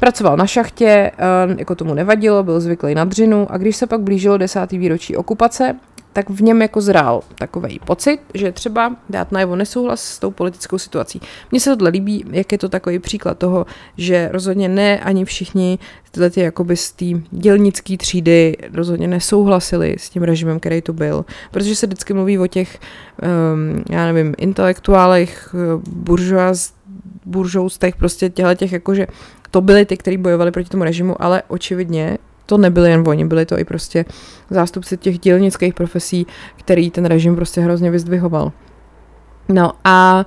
Pracoval na šachtě, eh, jako tomu nevadilo, byl zvyklý na dřinu a když se pak blížilo desátý výročí okupace, tak v něm jako zrál takový pocit, že třeba dát najevo nesouhlas s tou politickou situací. Mně se tohle líbí, jak je to takový příklad toho, že rozhodně ne ani všichni tyhle ty jakoby z té dělnické třídy rozhodně nesouhlasili s tím režimem, který to byl. Protože se vždycky mluví o těch, um, já nevím, intelektuálech, buržoaz, buržoustech, prostě těchto těch jakože to byli ty, kteří bojovali proti tomu režimu, ale očividně to nebyli jen oni, byli to i prostě zástupci těch dělnických profesí, který ten režim prostě hrozně vyzdvihoval. No a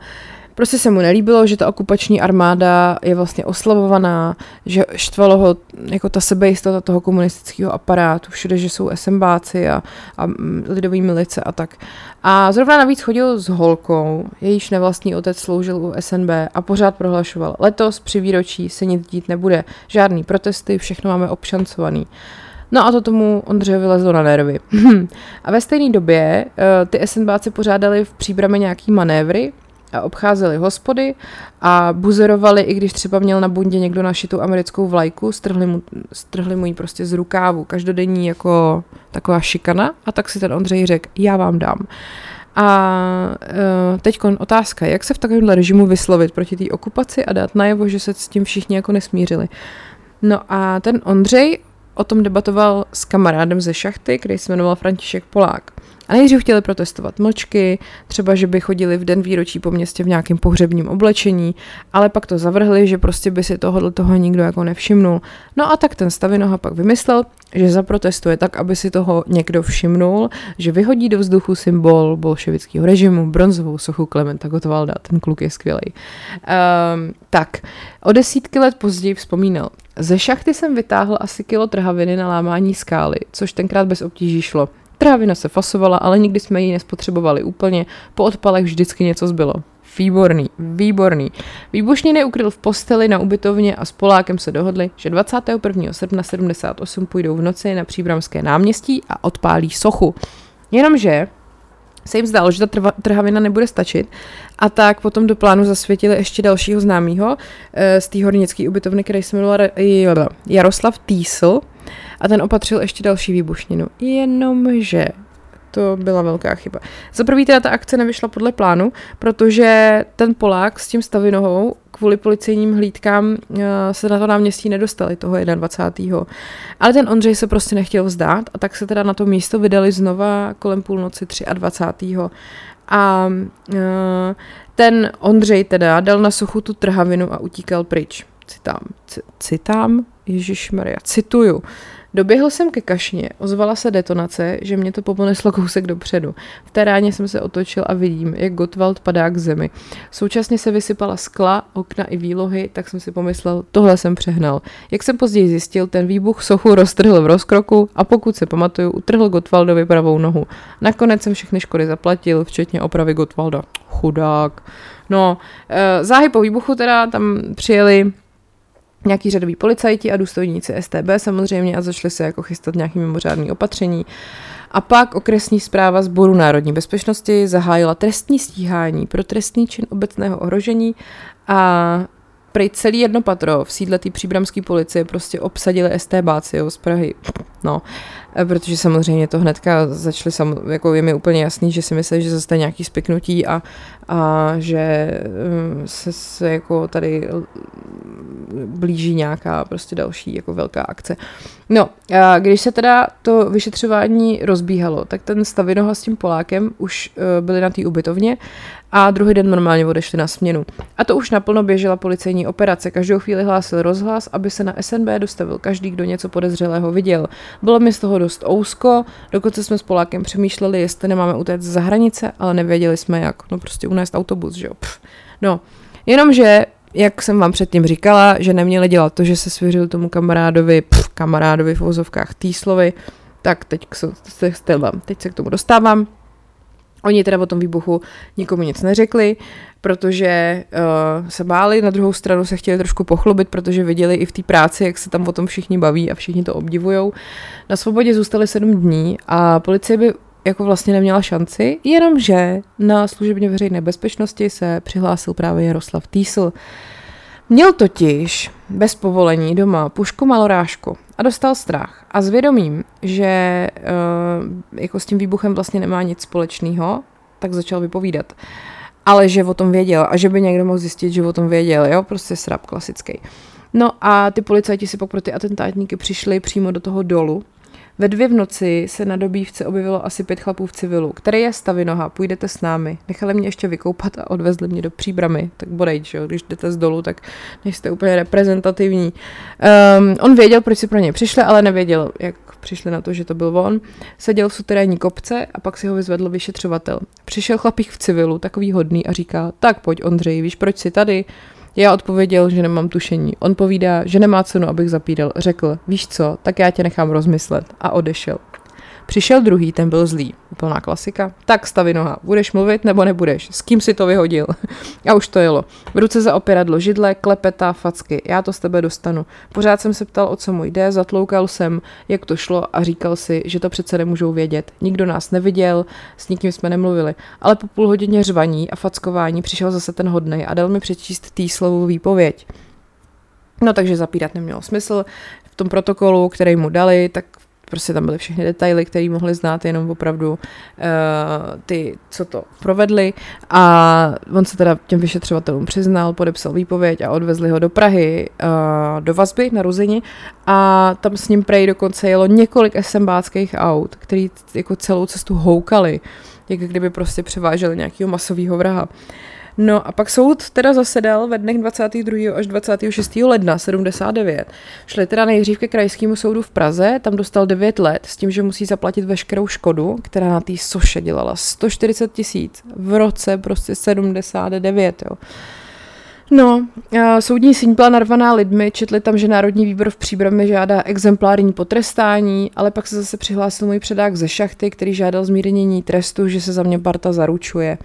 Prostě se mu nelíbilo, že ta okupační armáda je vlastně oslavovaná, že štvalo ho jako ta sebejistota toho komunistického aparátu, všude, že jsou SMBáci a, a lidový milice a tak. A zrovna navíc chodil s holkou, jejíž nevlastní otec sloužil u SNB a pořád prohlašoval, letos při výročí se nic dít nebude, žádný protesty, všechno máme obšancovaný. No a to tomu Ondřeje vylezlo na nervy. a ve stejné době uh, ty SNBáci pořádali v příbrami nějaký manévry, obcházeli hospody a buzerovali, i když třeba měl na bundě někdo našitou americkou vlajku, strhli mu, strhli mu ji prostě z rukávu, každodenní jako taková šikana a tak si ten Ondřej řekl, já vám dám. A uh, teď otázka, jak se v takovémhle režimu vyslovit proti té okupaci a dát najevo, že se s tím všichni jako nesmířili. No a ten Ondřej o tom debatoval s kamarádem ze šachty, který se jmenoval František Polák. A nejdřív chtěli protestovat mlčky, třeba, že by chodili v den výročí po městě v nějakém pohřebním oblečení, ale pak to zavrhli, že prostě by si tohohle toho nikdo jako nevšimnul. No a tak ten Stavinoha pak vymyslel, že zaprotestuje tak, aby si toho někdo všimnul, že vyhodí do vzduchu symbol bolševického režimu, bronzovou sochu Klementa Gottwalda. Ten kluk je skvělý. Um, tak, o desítky let později vzpomínal. Ze šachty jsem vytáhl asi kilo trhaviny na lámání skály, což tenkrát bez obtíží šlo. Trávina se fasovala, ale nikdy jsme ji nespotřebovali úplně. Po odpalech vždycky něco zbylo. Výborný, výborný. Výbušniny ukryl v posteli na ubytovně a s Polákem se dohodli, že 21. srpna 78 půjdou v noci na Příbramské náměstí a odpálí sochu. Jenomže se jim zdálo, že ta trva, trhavina nebude stačit a tak potom do plánu zasvětili ještě dalšího známého e, z té hornické ubytovny, který se jmenoval Jaroslav Týsl a ten opatřil ještě další výbušninu. Jenomže to byla velká chyba. Za prvý teda ta akce nevyšla podle plánu, protože ten Polák s tím stavinohou kvůli policejním hlídkám uh, se na to náměstí nedostali toho 21. Ale ten Ondřej se prostě nechtěl vzdát a tak se teda na to místo vydali znova kolem půlnoci 23. A uh, ten Ondřej teda dal na suchu tu trhavinu a utíkal pryč. Citám. C- citám? Ježíš Maria, cituju. Doběhl jsem ke kašně, ozvala se detonace, že mě to poponeslo kousek dopředu. V té ráně jsem se otočil a vidím, jak Gottwald padá k zemi. Současně se vysypala skla, okna i výlohy, tak jsem si pomyslel, tohle jsem přehnal. Jak jsem později zjistil, ten výbuch sochu roztrhl v rozkroku a pokud se pamatuju, utrhl Gottwaldovi pravou nohu. Nakonec jsem všechny škody zaplatil, včetně opravy Gottwalda. Chudák. No, eh, záhy po výbuchu teda tam přijeli nějaký řadoví policajti a důstojníci STB samozřejmě a začali se jako chystat nějaký mimořádný opatření. A pak okresní zpráva Sboru národní bezpečnosti zahájila trestní stíhání pro trestný čin obecného ohrožení a prej celý jedno patro v sídle té příbramské policie prostě obsadili STBáci z Prahy. No, Eh, protože samozřejmě to hnedka začali, sam, jako je mi úplně jasný, že si myslí, že zase nějaký spiknutí a, a že eh, se, se jako tady blíží nějaká prostě další jako velká akce. No, a když se teda to vyšetřování rozbíhalo, tak ten Stavinoha s tím Polákem už uh, byli na té ubytovně a druhý den normálně odešli na směnu. A to už naplno běžela policejní operace. Každou chvíli hlásil rozhlas, aby se na SNB dostavil každý, kdo něco podezřelého viděl. Bylo mi z toho dost ousko, dokonce jsme s Polákem přemýšleli, jestli nemáme utéct za hranice, ale nevěděli jsme jak. No prostě unést autobus, že jo. Pff. No, jenomže jak jsem vám předtím říkala, že neměli dělat to, že se svěřil tomu kamarádovi, pff, kamarádovi v vozovkách Týslovi, tak teď, se, teď se k tomu dostávám. Oni teda o tom výbuchu nikomu nic neřekli, protože uh, se báli, na druhou stranu se chtěli trošku pochlubit, protože viděli i v té práci, jak se tam o tom všichni baví a všichni to obdivujou. Na svobodě zůstali sedm dní a policie by jako vlastně neměla šanci, jenomže na služebně veřejné bezpečnosti se přihlásil právě Jaroslav Týsl. Měl totiž bez povolení doma pušku malorážku a dostal strach. A s vědomím, že uh, jako s tím výbuchem vlastně nemá nic společného, tak začal vypovídat. Ale že o tom věděl a že by někdo mohl zjistit, že o tom věděl, jo, prostě srap klasický. No a ty policajti si pak pro ty atentátníky přišli přímo do toho dolu, ve dvě v noci se na dobývce objevilo asi pět chlapů v civilu. Který je stavinoha, půjdete s námi. Nechali mě ještě vykoupat a odvezli mě do příbramy. Tak bodej, že jo, když jdete z dolu, tak nejste úplně reprezentativní. Um, on věděl, proč si pro ně přišli, ale nevěděl, jak přišli na to, že to byl on. Seděl v suterénní kopce a pak si ho vyzvedl vyšetřovatel. Přišel chlapík v civilu, takový hodný a říká, tak pojď Ondřej, víš, proč jsi tady? Já odpověděl, že nemám tušení. On povídá, že nemá cenu, abych zapídal. Řekl, víš co, tak já tě nechám rozmyslet. A odešel. Přišel druhý, ten byl zlý. Úplná klasika. Tak stavi noha, budeš mluvit nebo nebudeš? S kým si to vyhodil? a už to jelo. V ruce za opěradlo židle, klepeta, facky. Já to z tebe dostanu. Pořád jsem se ptal, o co mu jde, zatloukal jsem, jak to šlo a říkal si, že to přece nemůžou vědět. Nikdo nás neviděl, s nikým jsme nemluvili. Ale po půl hodině řvaní a fackování přišel zase ten hodnej a dal mi přečíst tý slovou výpověď. No takže zapírat nemělo smysl. V tom protokolu, který mu dali, tak prostě tam byly všechny detaily, které mohli znát jenom opravdu uh, ty, co to provedli a on se teda těm vyšetřovatelům přiznal, podepsal výpověď a odvezli ho do Prahy uh, do vazby na Ruzini a tam s ním prej dokonce jelo několik SMBáckých aut, který jako celou cestu houkali, jak kdyby prostě převáželi nějakého masového vraha. Uh, No a pak soud teda zasedal ve dnech 22. až 26. ledna 79. Šli teda nejdřív ke krajskému soudu v Praze, tam dostal 9 let s tím, že musí zaplatit veškerou škodu, která na té soše dělala 140 tisíc v roce prostě 79. Jo. No, soudní síň byla narvaná lidmi, četli tam, že Národní výbor v Příbramě žádá exemplární potrestání, ale pak se zase přihlásil můj předák ze šachty, který žádal zmírnění trestu, že se za mě parta zaručuje.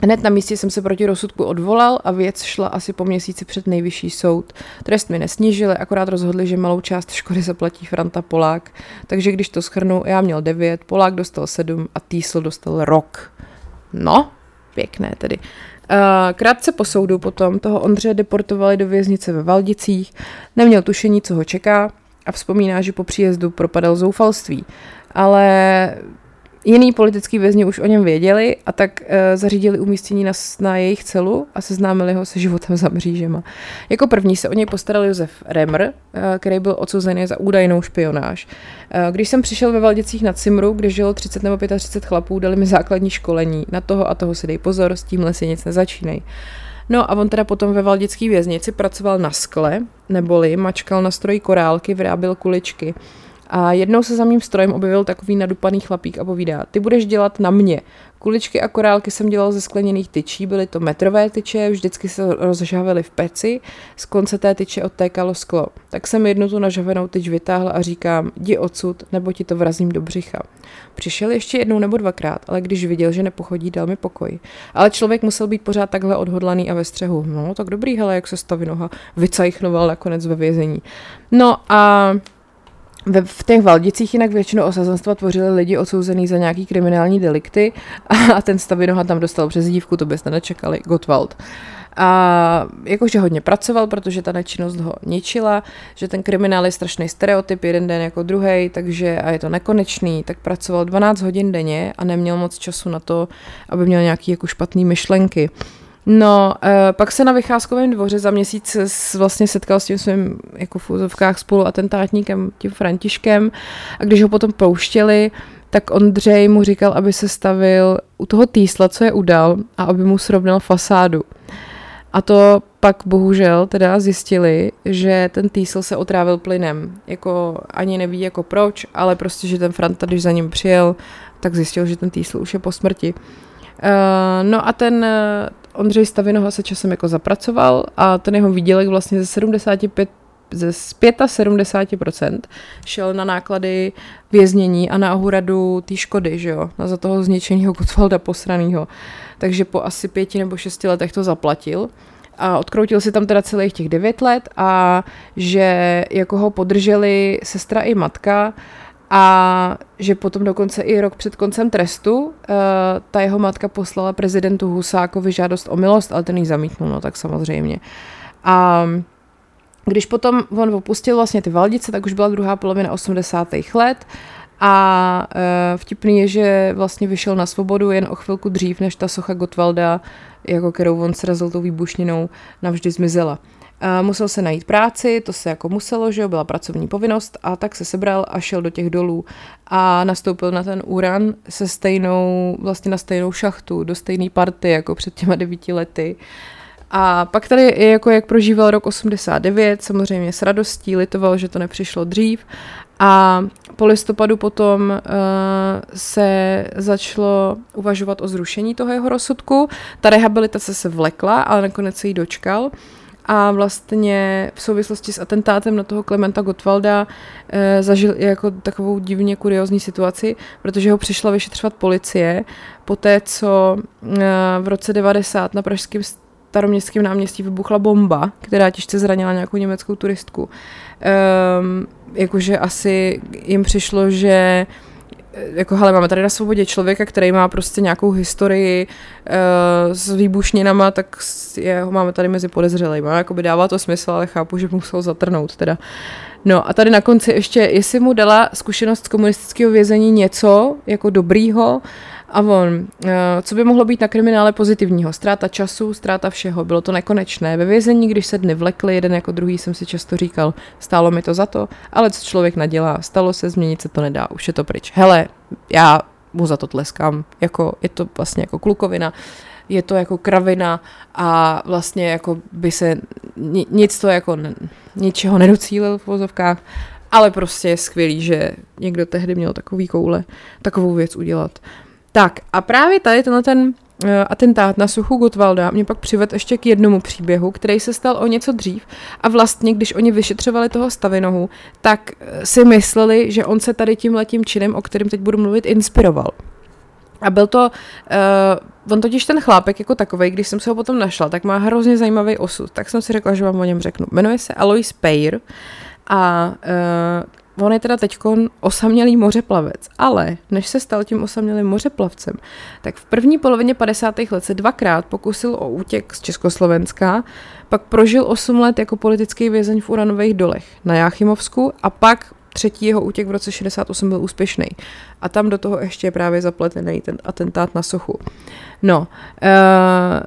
Hned na místě jsem se proti rozsudku odvolal a věc šla asi po měsíci před nejvyšší soud. Trest mi nesnížili, akorát rozhodli, že malou část škody zaplatí Franta Polák. Takže když to schrnu, já měl 9, Polák dostal 7 a Týsl dostal rok. No, pěkné tedy. Krátce po soudu potom toho Ondře deportovali do věznice ve Valdicích, neměl tušení, co ho čeká a vzpomíná, že po příjezdu propadal zoufalství. Ale Jiný politický vězni už o něm věděli a tak uh, zařídili umístění na, na jejich celu a seznámili ho se životem za mřížema. Jako první se o něj postaral Josef Remr, uh, který byl odsouzený za údajnou špionáž. Uh, když jsem přišel ve Valdicích na Cimru, kde žilo 30 nebo 35 chlapů, dali mi základní školení. Na toho a toho si dej pozor, s tímhle si nic nezačínej. No a on teda potom ve Valdické věznici pracoval na skle, neboli mačkal na stroji korálky, vyráběl kuličky. A jednou se za mým strojem objevil takový nadupaný chlapík a povídá, ty budeš dělat na mě. Kuličky a korálky jsem dělal ze skleněných tyčí, byly to metrové tyče, vždycky se rozžavily v peci, z konce té tyče odtékalo sklo. Tak jsem jednu tu nažavenou tyč vytáhl a říkám, jdi odsud, nebo ti to vrazím do břicha. Přišel ještě jednou nebo dvakrát, ale když viděl, že nepochodí, dal mi pokoj. Ale člověk musel být pořád takhle odhodlaný a ve střehu. No, tak dobrý, hele, jak se staví noha vycajchnoval nakonec ve vězení. No a ve, v těch Valdicích jinak většinou osazenstva tvořili lidi odsouzený za nějaký kriminální delikty a ten Stavinoha tam dostal přes dívku, to byste nečekali, Gottwald. A jakože hodně pracoval, protože ta nečinnost ho ničila, že ten kriminál je strašný stereotyp, jeden den jako druhý, takže a je to nekonečný, tak pracoval 12 hodin denně a neměl moc času na to, aby měl nějaký jako špatný myšlenky. No, e, pak se na vycházkovém dvoře za měsíc s, vlastně setkal s tím svým jako v úzovkách spoluatentátníkem, tím Františkem a když ho potom pouštěli, tak Ondřej mu říkal, aby se stavil u toho týsla, co je udal a aby mu srovnal fasádu. A to pak bohužel teda zjistili, že ten týsl se otrávil plynem. Jako ani neví jako proč, ale prostě, že ten Franta, když za ním přijel, tak zjistil, že ten týsl už je po smrti. Uh, no a ten Ondřej Stavinoha se časem jako zapracoval a ten jeho výdělek vlastně ze 75 ze 75% šel na náklady věznění a na ohradu té škody, že jo, za toho zničeného Gottwalda posranýho. Takže po asi pěti nebo šesti letech to zaplatil a odkroutil si tam teda celých těch devět let a že jako ho podrželi sestra i matka a že potom dokonce i rok před koncem trestu uh, ta jeho matka poslala prezidentu Husákovi žádost o milost, ale ten ji zamítnul, no tak samozřejmě. A když potom on opustil vlastně ty Valdice, tak už byla druhá polovina 80. let a uh, vtipný je, že vlastně vyšel na svobodu jen o chvilku dřív, než ta socha Gottwalda, jako kterou on srazil tou výbušninou, navždy zmizela. Musel se najít práci, to se jako muselo, že jo, byla pracovní povinnost a tak se sebral a šel do těch dolů a nastoupil na ten úran se stejnou, vlastně na stejnou šachtu, do stejné party jako před těma devíti lety. A pak tady je jako jak prožíval rok 89, samozřejmě s radostí, litoval, že to nepřišlo dřív a po listopadu potom uh, se začalo uvažovat o zrušení toho jeho rozsudku. Ta rehabilitace se vlekla, ale nakonec se jí dočkal a vlastně v souvislosti s atentátem na toho Klementa Gottwalda e, zažil jako takovou divně kuriozní situaci, protože ho přišla vyšetřovat policie po té, co e, v roce 90 na pražském staroměstském náměstí vybuchla bomba, která těžce zranila nějakou německou turistku. Um, jakože asi jim přišlo, že jako hele, máme tady na svobodě člověka, který má prostě nějakou historii uh, s výbušninama, tak je, ho máme tady mezi podezřelými. Jako by dává to smysl, ale chápu, že musel zatrnout teda. No a tady na konci ještě, jestli mu dala zkušenost z komunistického vězení něco jako dobrýho, a on, eh, co by mohlo být na kriminále pozitivního? Ztráta času, ztráta všeho, bylo to nekonečné. Ve vězení, když se dny vlekly, jeden jako druhý, jsem si často říkal, stálo mi to za to, ale co člověk nadělá, stalo se, změnit se to nedá, už je to pryč. Hele, já mu za to tleskám, jako, je to vlastně jako klukovina, je to jako kravina a vlastně jako by se nic to jako ničeho nedocílil v vozovkách, ale prostě je skvělý, že někdo tehdy měl takový koule, takovou věc udělat. Tak a právě tady tenhle ten uh, atentát na Suchu Gotwalda mě pak přived ještě k jednomu příběhu, který se stal o něco dřív a vlastně, když oni vyšetřovali toho Stavinohu, tak eh, si mysleli, že on se tady tím letím činem, o kterém teď budu mluvit, inspiroval. A byl to, uh, on totiž ten chlápek jako takový, když jsem se ho potom našla, tak má hrozně zajímavý osud, tak jsem si řekla, že vám o něm řeknu. Jmenuje se Alois Peir a on je teda teď osamělý mořeplavec, ale než se stal tím osamělým mořeplavcem, tak v první polovině 50. let se dvakrát pokusil o útěk z Československa, pak prožil 8 let jako politický vězeň v uranových dolech na Jáchymovsku a pak třetí jeho útěk v roce 68 byl úspěšný. A tam do toho ještě je právě zapletený ten atentát na Sochu. No, e,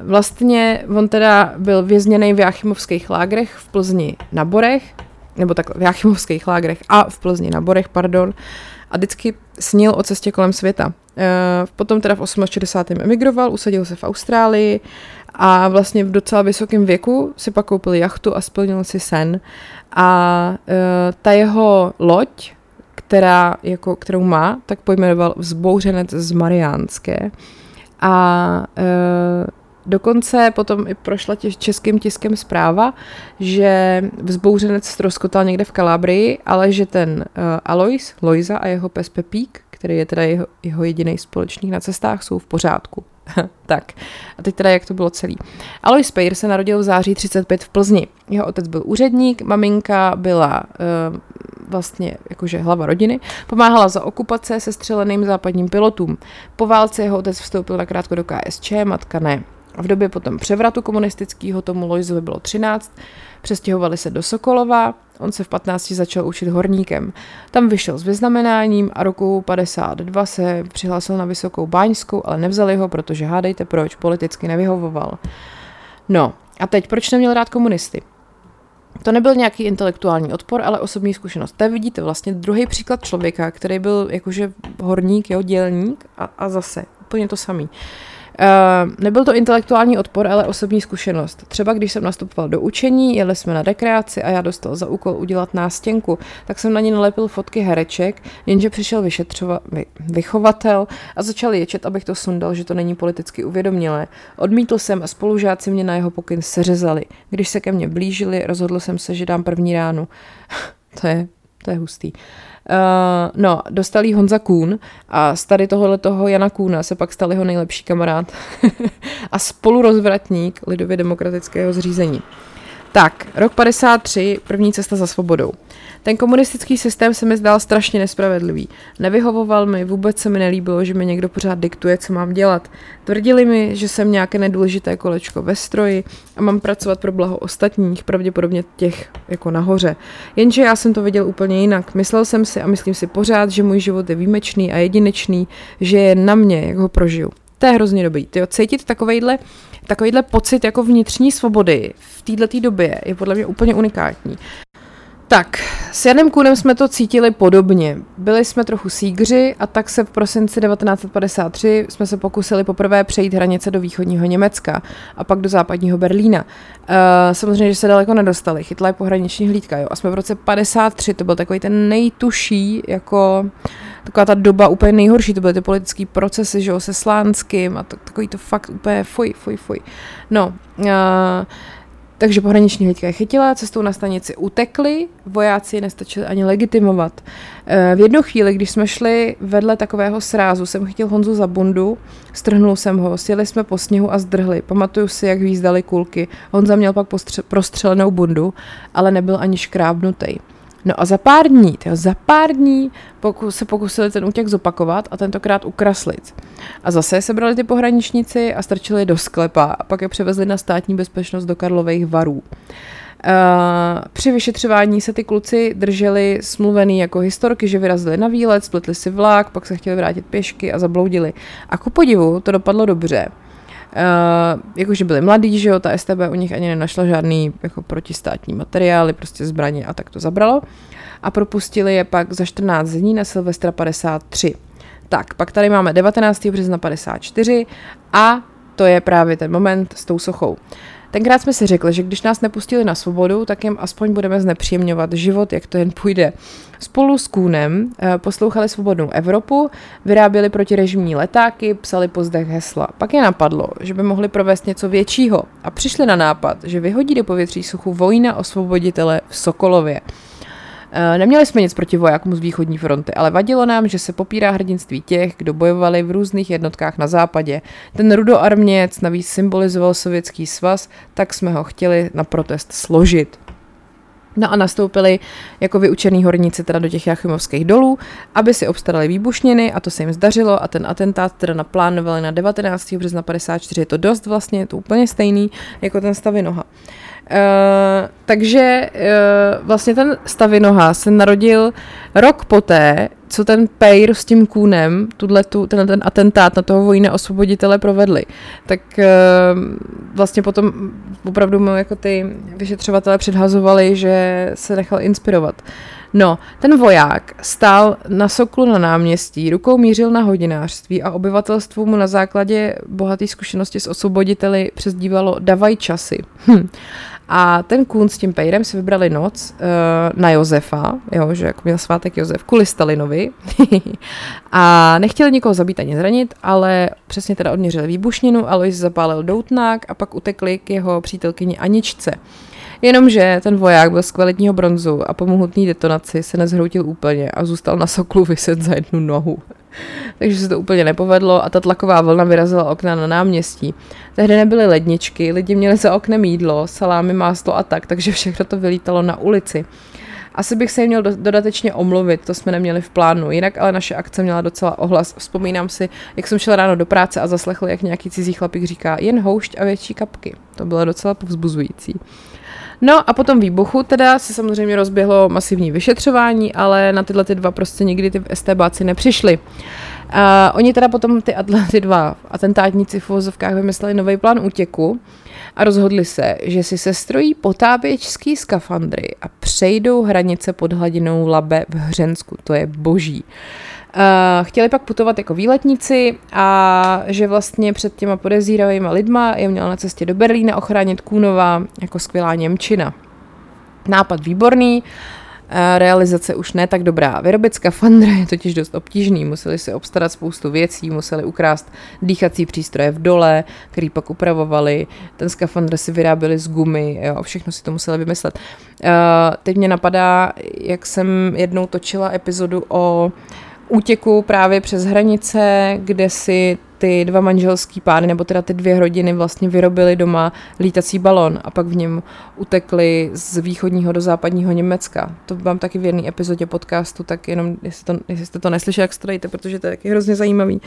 vlastně on teda byl vězněný v Jáchymovských lágrech v Plzni na Borech, nebo tak v Jáchymovských lágrech a v Plzni na Borech, pardon, a vždycky snil o cestě kolem světa. E, potom teda v 68. emigroval, usadil se v Austrálii a vlastně v docela vysokém věku si pak koupil jachtu a splnil si sen. A e, ta jeho loď, která, jako, kterou má, tak pojmenoval Vzbouřenec z Mariánské. A e, Dokonce potom i prošla tě, českým tiskem zpráva, že vzbouřenec ztroskotal někde v Kalábrii, ale že ten uh, Alois, Loiza a jeho pes Pepík, který je teda jeho, jeho jediný společník na cestách, jsou v pořádku. tak, a teď teda jak to bylo celý. Alois Pejr se narodil v září 35 v Plzni. Jeho otec byl úředník, maminka byla uh, vlastně jakože hlava rodiny, pomáhala za okupace se střeleným západním pilotům. Po válce jeho otec vstoupil na krátko do KSČ, matka ne. V době potom převratu komunistického tomu Lojzovi bylo 13, přestěhovali se do Sokolova, on se v 15 začal učit horníkem. Tam vyšel s vyznamenáním a roku 52 se přihlásil na Vysokou báňskou, ale nevzali ho, protože hádejte proč, politicky nevyhovoval. No, a teď proč neměl rád komunisty? To nebyl nějaký intelektuální odpor, ale osobní zkušenost. To vidíte vlastně druhý příklad člověka, který byl jakože horník, jo, dělník a, a zase úplně to samý. Uh, Uh, nebyl to intelektuální odpor, ale osobní zkušenost. Třeba když jsem nastupoval do učení, jeli jsme na rekreaci a já dostal za úkol udělat nástěnku, tak jsem na ní nalepil fotky hereček, jenže přišel vyšetřova, vy, vychovatel a začal ječet, abych to sundal, že to není politicky uvědomilé. Odmítl jsem a spolužáci mě na jeho pokyn seřezali. Když se ke mně blížili, rozhodl jsem se, že dám první ránu. to je, to je hustý. Uh, Uh, no, dostal jí Honza Kuhn a z tady tohohle toho Jana Kůna se pak stal jeho nejlepší kamarád a spolurozvratník lidově demokratického zřízení. Tak, rok 53, první cesta za svobodou. Ten komunistický systém se mi zdál strašně nespravedlivý. Nevyhovoval mi, vůbec se mi nelíbilo, že mi někdo pořád diktuje, co mám dělat. Tvrdili mi, že jsem nějaké nedůležité kolečko ve stroji a mám pracovat pro blaho ostatních, pravděpodobně těch jako nahoře. Jenže já jsem to viděl úplně jinak. Myslel jsem si a myslím si pořád, že můj život je výjimečný a jedinečný, že je na mě, jak ho prožiju. To je hrozně dobrý. Tyjo, cítit takovejhle, takovejhle pocit jako vnitřní svobody v této době je podle mě úplně unikátní. Tak, s Janem Kunem jsme to cítili podobně. Byli jsme trochu sígři a tak se v prosinci 1953 jsme se pokusili poprvé přejít hranice do východního Německa a pak do západního Berlína. Uh, samozřejmě, že se daleko nedostali, chytla je pohraniční hlídka, jo. A jsme v roce 53, to byl takový ten nejtuší, jako taková ta doba úplně nejhorší, to byly ty politické procesy, že jo, se Slánským a to, takový to fakt úplně fuj, fuj, fuj. No, uh, takže pohraniční hlídka je chytila, cestou na stanici utekli, vojáci nestačili ani legitimovat. Eh, v jednu chvíli, když jsme šli vedle takového srázu, jsem chytil Honzu za bundu, strhnul jsem ho, sjeli jsme po sněhu a zdrhli. Pamatuju si, jak výzdali kulky. Honza měl pak postře- prostřelenou bundu, ale nebyl ani škrábnutý. No a za pár dní, tyjo, za pár dní pokus, se pokusili ten útěk zopakovat a tentokrát ukraslit. A zase sebrali ty pohraničníci a strčili do sklepa a pak je převezli na státní bezpečnost do Karlových varů. Uh, při vyšetřování se ty kluci drželi smluvený jako historky, že vyrazili na výlet, spletli si vlak, pak se chtěli vrátit pěšky a zabloudili. A ku podivu to dopadlo dobře. Uh, jakože byli mladí, že jo, ta STB u nich ani nenašla žádný jako protistátní materiály, prostě zbraně a tak to zabralo. A propustili je pak za 14 dní na Silvestra 53. Tak, pak tady máme 19. března 54 a to je právě ten moment s tou sochou. Tenkrát jsme si řekli, že když nás nepustili na svobodu, tak jim aspoň budeme znepříjemňovat život, jak to jen půjde. Spolu s Kůnem eh, poslouchali Svobodnou Evropu, vyráběli protirežimní letáky, psali pozdech hesla. Pak je napadlo, že by mohli provést něco většího a přišli na nápad, že vyhodí do povětří suchu vojna osvoboditele v Sokolově. Eh, neměli jsme nic proti vojákům z východní fronty, ale vadilo nám, že se popírá hrdinství těch, kdo bojovali v různých jednotkách na západě. Ten rudoarměc navíc symbolizoval sovětský svaz, tak jsme ho chtěli na protest složit. No a nastoupili jako vyučený horníci teda do těch Jachimovských dolů, aby si obstarali výbušniny a to se jim zdařilo a ten atentát teda naplánovali na 19. března 54. Je to dost vlastně, je to úplně stejný jako ten Stavinoha. Uh, takže uh, vlastně ten Stavinoha se narodil rok poté, co ten Pejr s tím kůnem, tu, ten, ten atentát na toho vojna osvoboditele provedli. Tak uh, vlastně potom opravdu mu jako ty vyšetřovatele předhazovali, že se nechal inspirovat. No, ten voják stál na soklu na náměstí, rukou mířil na hodinářství a obyvatelstvu mu na základě bohaté zkušenosti s osvoboditeli přezdívalo davaj časy. Hm. A ten kůn s tím pejrem si vybrali noc uh, na Josefa, jo, že jako měl svátek Josef, kvůli Stalinovi. a nechtěli nikoho zabít ani zranit, ale přesně teda odměřili výbušninu, Alois zapálil doutnák a pak utekli k jeho přítelkyni Aničce. Jenomže ten voják byl z kvalitního bronzu a po mohutný detonaci se nezhroutil úplně a zůstal na soklu vyset za jednu nohu. Takže se to úplně nepovedlo a ta tlaková vlna vyrazila okna na náměstí. Tehdy nebyly ledničky, lidi měli za oknem jídlo, salámy, máslo a tak, takže všechno to vylítalo na ulici. Asi bych se jim měl dodatečně omluvit, to jsme neměli v plánu. Jinak ale naše akce měla docela ohlas. Vzpomínám si, jak jsem šel ráno do práce a zaslechl, jak nějaký cizí chlapík říká jen houšť a větší kapky. To bylo docela povzbuzující. No a potom výbuchu teda se samozřejmě rozběhlo masivní vyšetřování, ale na tyhle ty dva prostě nikdy ty STBáci nepřišli. Uh, oni teda potom ty, ty dva atentátníci v vozovkách vymysleli nový plán útěku a rozhodli se, že si sestrojí potápěčský skafandry a přejdou hranice pod hladinou Labe v Hřensku. To je boží. Uh, chtěli pak putovat jako výletníci a že vlastně před těma podezíravými lidma je měla na cestě do Berlína ochránit Kůnova jako skvělá Němčina. Nápad výborný, realizace už ne tak dobrá. Vyrobit skafandra je totiž dost obtížný, museli si obstarat spoustu věcí, museli ukrást dýchací přístroje v dole, který pak upravovali, ten skafandr si vyráběli z gumy, jo, všechno si to museli vymyslet. Uh, teď mě napadá, jak jsem jednou točila epizodu o útěku právě přes hranice, kde si ty dva manželský páry, nebo teda ty dvě rodiny vlastně vyrobili doma lítací balon a pak v něm utekli z východního do západního Německa. To mám taky v jedné epizodě podcastu, tak jenom, jestli, to, jestli jste to neslyšeli, jak strojíte, protože to je taky hrozně zajímavý.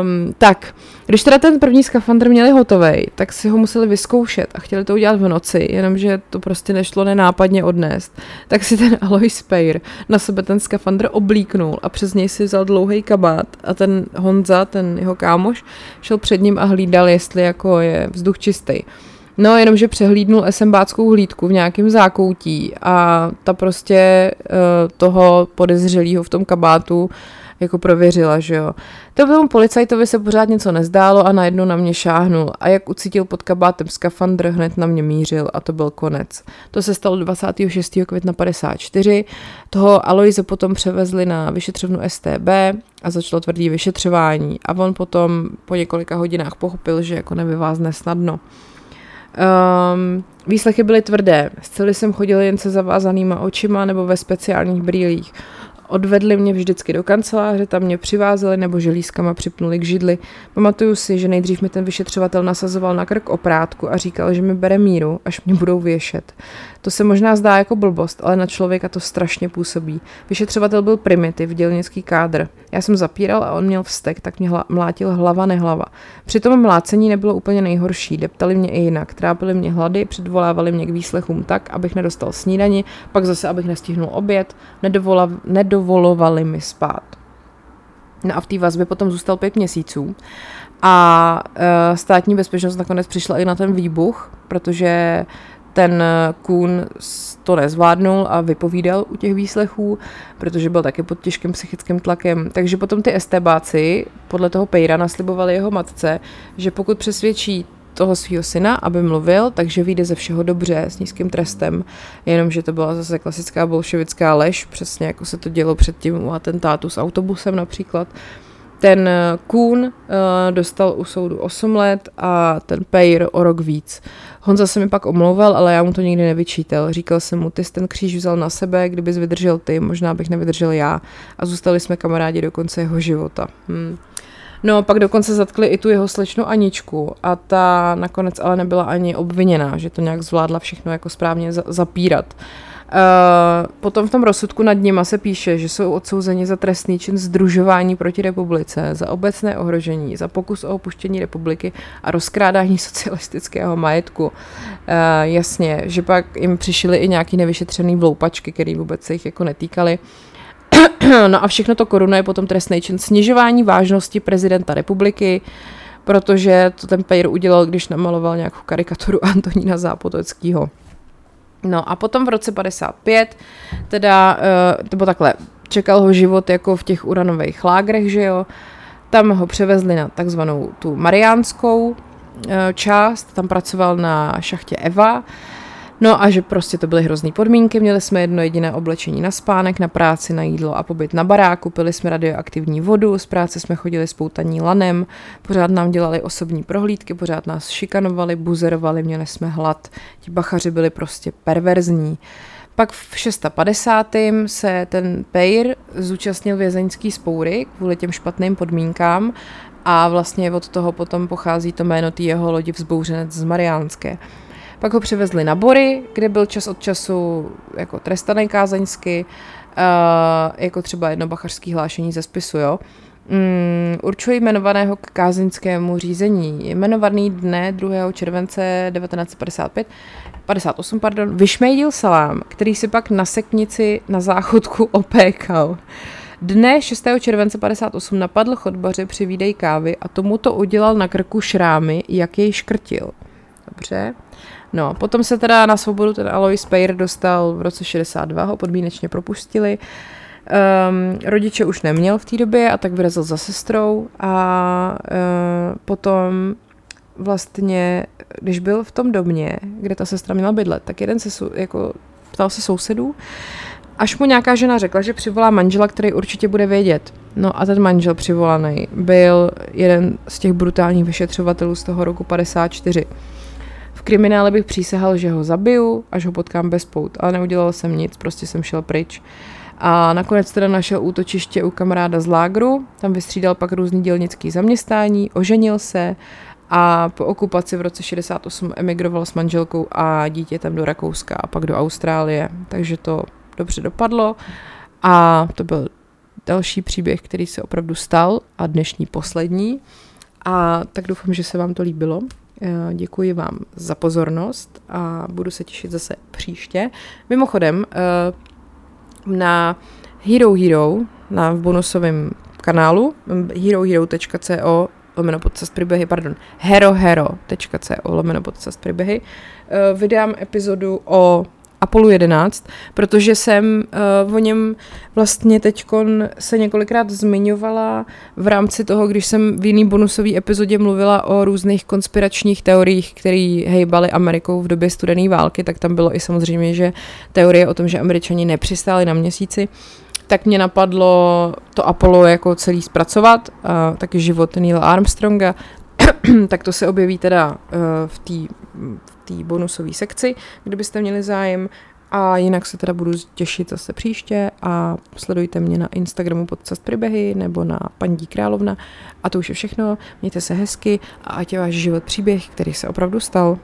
Um, tak, když teda ten první skafandr měli hotový, tak si ho museli vyzkoušet a chtěli to udělat v noci, jenomže to prostě nešlo nenápadně odnést. Tak si ten Alois Pejr na sebe ten skafandr oblíknul a přes něj si vzal dlouhý kabát a ten Honza, ten jeho kámoš, šel před ním a hlídal, jestli jako je vzduch čistý. No, jenomže přehlídnul SMBáckou hlídku v nějakém zákoutí a ta prostě uh, toho podezřelého v tom kabátu jako prověřila, že jo. To tomu policajtovi se pořád něco nezdálo a najednou na mě šáhnul a jak ucítil pod kabátem skafandr, hned na mě mířil a to byl konec. To se stalo 26. května 54. Toho Aloise potom převezli na vyšetřovnu STB a začalo tvrdý vyšetřování a on potom po několika hodinách pochopil, že jako nevyvázne snadno. Um, výslechy byly tvrdé. Z jsem chodil jen se zavázanýma očima nebo ve speciálních brýlích. Odvedli mě vždycky do kanceláře, tam mě přivázeli nebo želízkama připnuli k židli. Pamatuju si, že nejdřív mi ten vyšetřovatel nasazoval na krk oprátku a říkal, že mi bere míru, až mě budou věšet. To se možná zdá jako blbost, ale na člověka to strašně působí. Vyšetřovatel byl primitiv, dělnický kádr. Já jsem zapíral a on měl vztek, tak mě hla, mlátil hlava nehlava. Při tom mlácení nebylo úplně nejhorší, deptali mě i jinak, trápili mě hlady, předvolávali mě k výslechům tak, abych nedostal snídani, pak zase, abych nestihnul oběd, nedovola, nedovolovali mi spát. No a v té vazbě potom zůstal pět měsíců. A e, státní bezpečnost nakonec přišla i na ten výbuch, protože ten Kuhn to nezvládnul a vypovídal u těch výslechů, protože byl taky pod těžkým psychickým tlakem. Takže potom ty estebáci podle toho Pejra naslibovali jeho matce, že pokud přesvědčí toho svého syna, aby mluvil, takže vyjde ze všeho dobře s nízkým trestem. Jenomže to byla zase klasická bolševická lež, přesně jako se to dělo předtím u atentátu s autobusem například. Ten Kuhn uh, dostal u soudu 8 let a ten Pejr o rok víc. Honza se mi pak omlouval, ale já mu to nikdy nevyčítal. Říkal jsem mu, ty jsi ten kříž vzal na sebe, kdybys vydržel ty, možná bych nevydržel já. A zůstali jsme kamarádi do konce jeho života. Hmm. No, pak dokonce zatkli i tu jeho slečnu Aničku a ta nakonec ale nebyla ani obviněná, že to nějak zvládla všechno jako správně zapírat. Uh, potom v tom rozsudku nad nima se píše, že jsou odsouzeni za trestný čin združování proti republice, za obecné ohrožení, za pokus o opuštění republiky a rozkrádání socialistického majetku. Uh, jasně, že pak jim přišly i nějaký nevyšetřený vloupačky, který vůbec se jich jako netýkaly. no a všechno to korunuje potom trestný čin snižování vážnosti prezidenta republiky, protože to ten Pejr udělal, když namaloval nějakou karikaturu Antonína Zápotockého. No a potom v roce 55, teda, to bylo takhle, čekal ho život jako v těch uranových lágrech, že jo, tam ho převezli na takzvanou tu mariánskou uh, část, tam pracoval na šachtě Eva, No a že prostě to byly hrozný podmínky, měli jsme jedno jediné oblečení na spánek, na práci, na jídlo a pobyt na baráku, pili jsme radioaktivní vodu, z práce jsme chodili spoutaní lanem, pořád nám dělali osobní prohlídky, pořád nás šikanovali, buzerovali, měli jsme hlad, ti bachaři byli prostě perverzní. Pak v 650. se ten Pejr zúčastnil vězeňský spoury kvůli těm špatným podmínkám a vlastně od toho potom pochází to jméno tý jeho lodi vzbouřenec z Mariánské. Pak ho přivezli na Bory, kde byl čas od času jako trestaný kázeňsky, uh, jako třeba jedno bachařský hlášení ze spisu, jo. Um, určuje jmenovaného k kázeňskému řízení. Jmenovaný dne 2. července 1955 58, pardon, vyšmejdil salám, který si pak na seknici na záchodku opékal. Dne 6. července 58 napadl chodbaře při výdej kávy a tomu to udělal na krku šrámy, jak jej škrtil. Dobře. No, potom se teda na svobodu ten Alois Pejr dostal v roce 62, ho podmínečně propustili. Um, rodiče už neměl v té době a tak vyrazil za sestrou a uh, potom vlastně, když byl v tom domě, kde ta sestra měla bydlet, tak jeden se jako ptal se sousedů, až mu nějaká žena řekla, že přivolá manžela, který určitě bude vědět. No a ten manžel přivolaný byl jeden z těch brutálních vyšetřovatelů z toho roku 54. Kriminále bych přísahal, že ho zabiju, až ho potkám bez pout, ale neudělal jsem nic, prostě jsem šel pryč. A nakonec teda našel útočiště u kamaráda z lágru, tam vystřídal pak různý dělnický zaměstnání, oženil se a po okupaci v roce 68 emigroval s manželkou a dítětem do Rakouska a pak do Austrálie, takže to dobře dopadlo a to byl další příběh, který se opravdu stal a dnešní poslední. A tak doufám, že se vám to líbilo. Eh, děkuji vám za pozornost a budu se těšit zase příště. Mimochodem, eh, na Hero Hero, na v bonusovém kanálu herohero.co lomeno podcast příběhy, pardon, herohero.co lomeno podcast příběhy, eh, vydám epizodu o Apollo 11, protože jsem uh, o něm vlastně teď se několikrát zmiňovala v rámci toho, když jsem v jiný bonusové epizodě mluvila o různých konspiračních teoriích, které hejbaly Amerikou v době studené války, tak tam bylo i samozřejmě, že teorie o tom, že američani nepřistáli na měsíci, tak mě napadlo to Apollo jako celý zpracovat, uh, taky život Neil Armstronga, tak to se objeví teda uh, v té té bonusové sekci, kdybyste měli zájem. A jinak se teda budu těšit zase příště a sledujte mě na Instagramu podcast příběhy nebo na paní královna. A to už je všechno. Mějte se hezky a ať je váš život příběh, který se opravdu stal.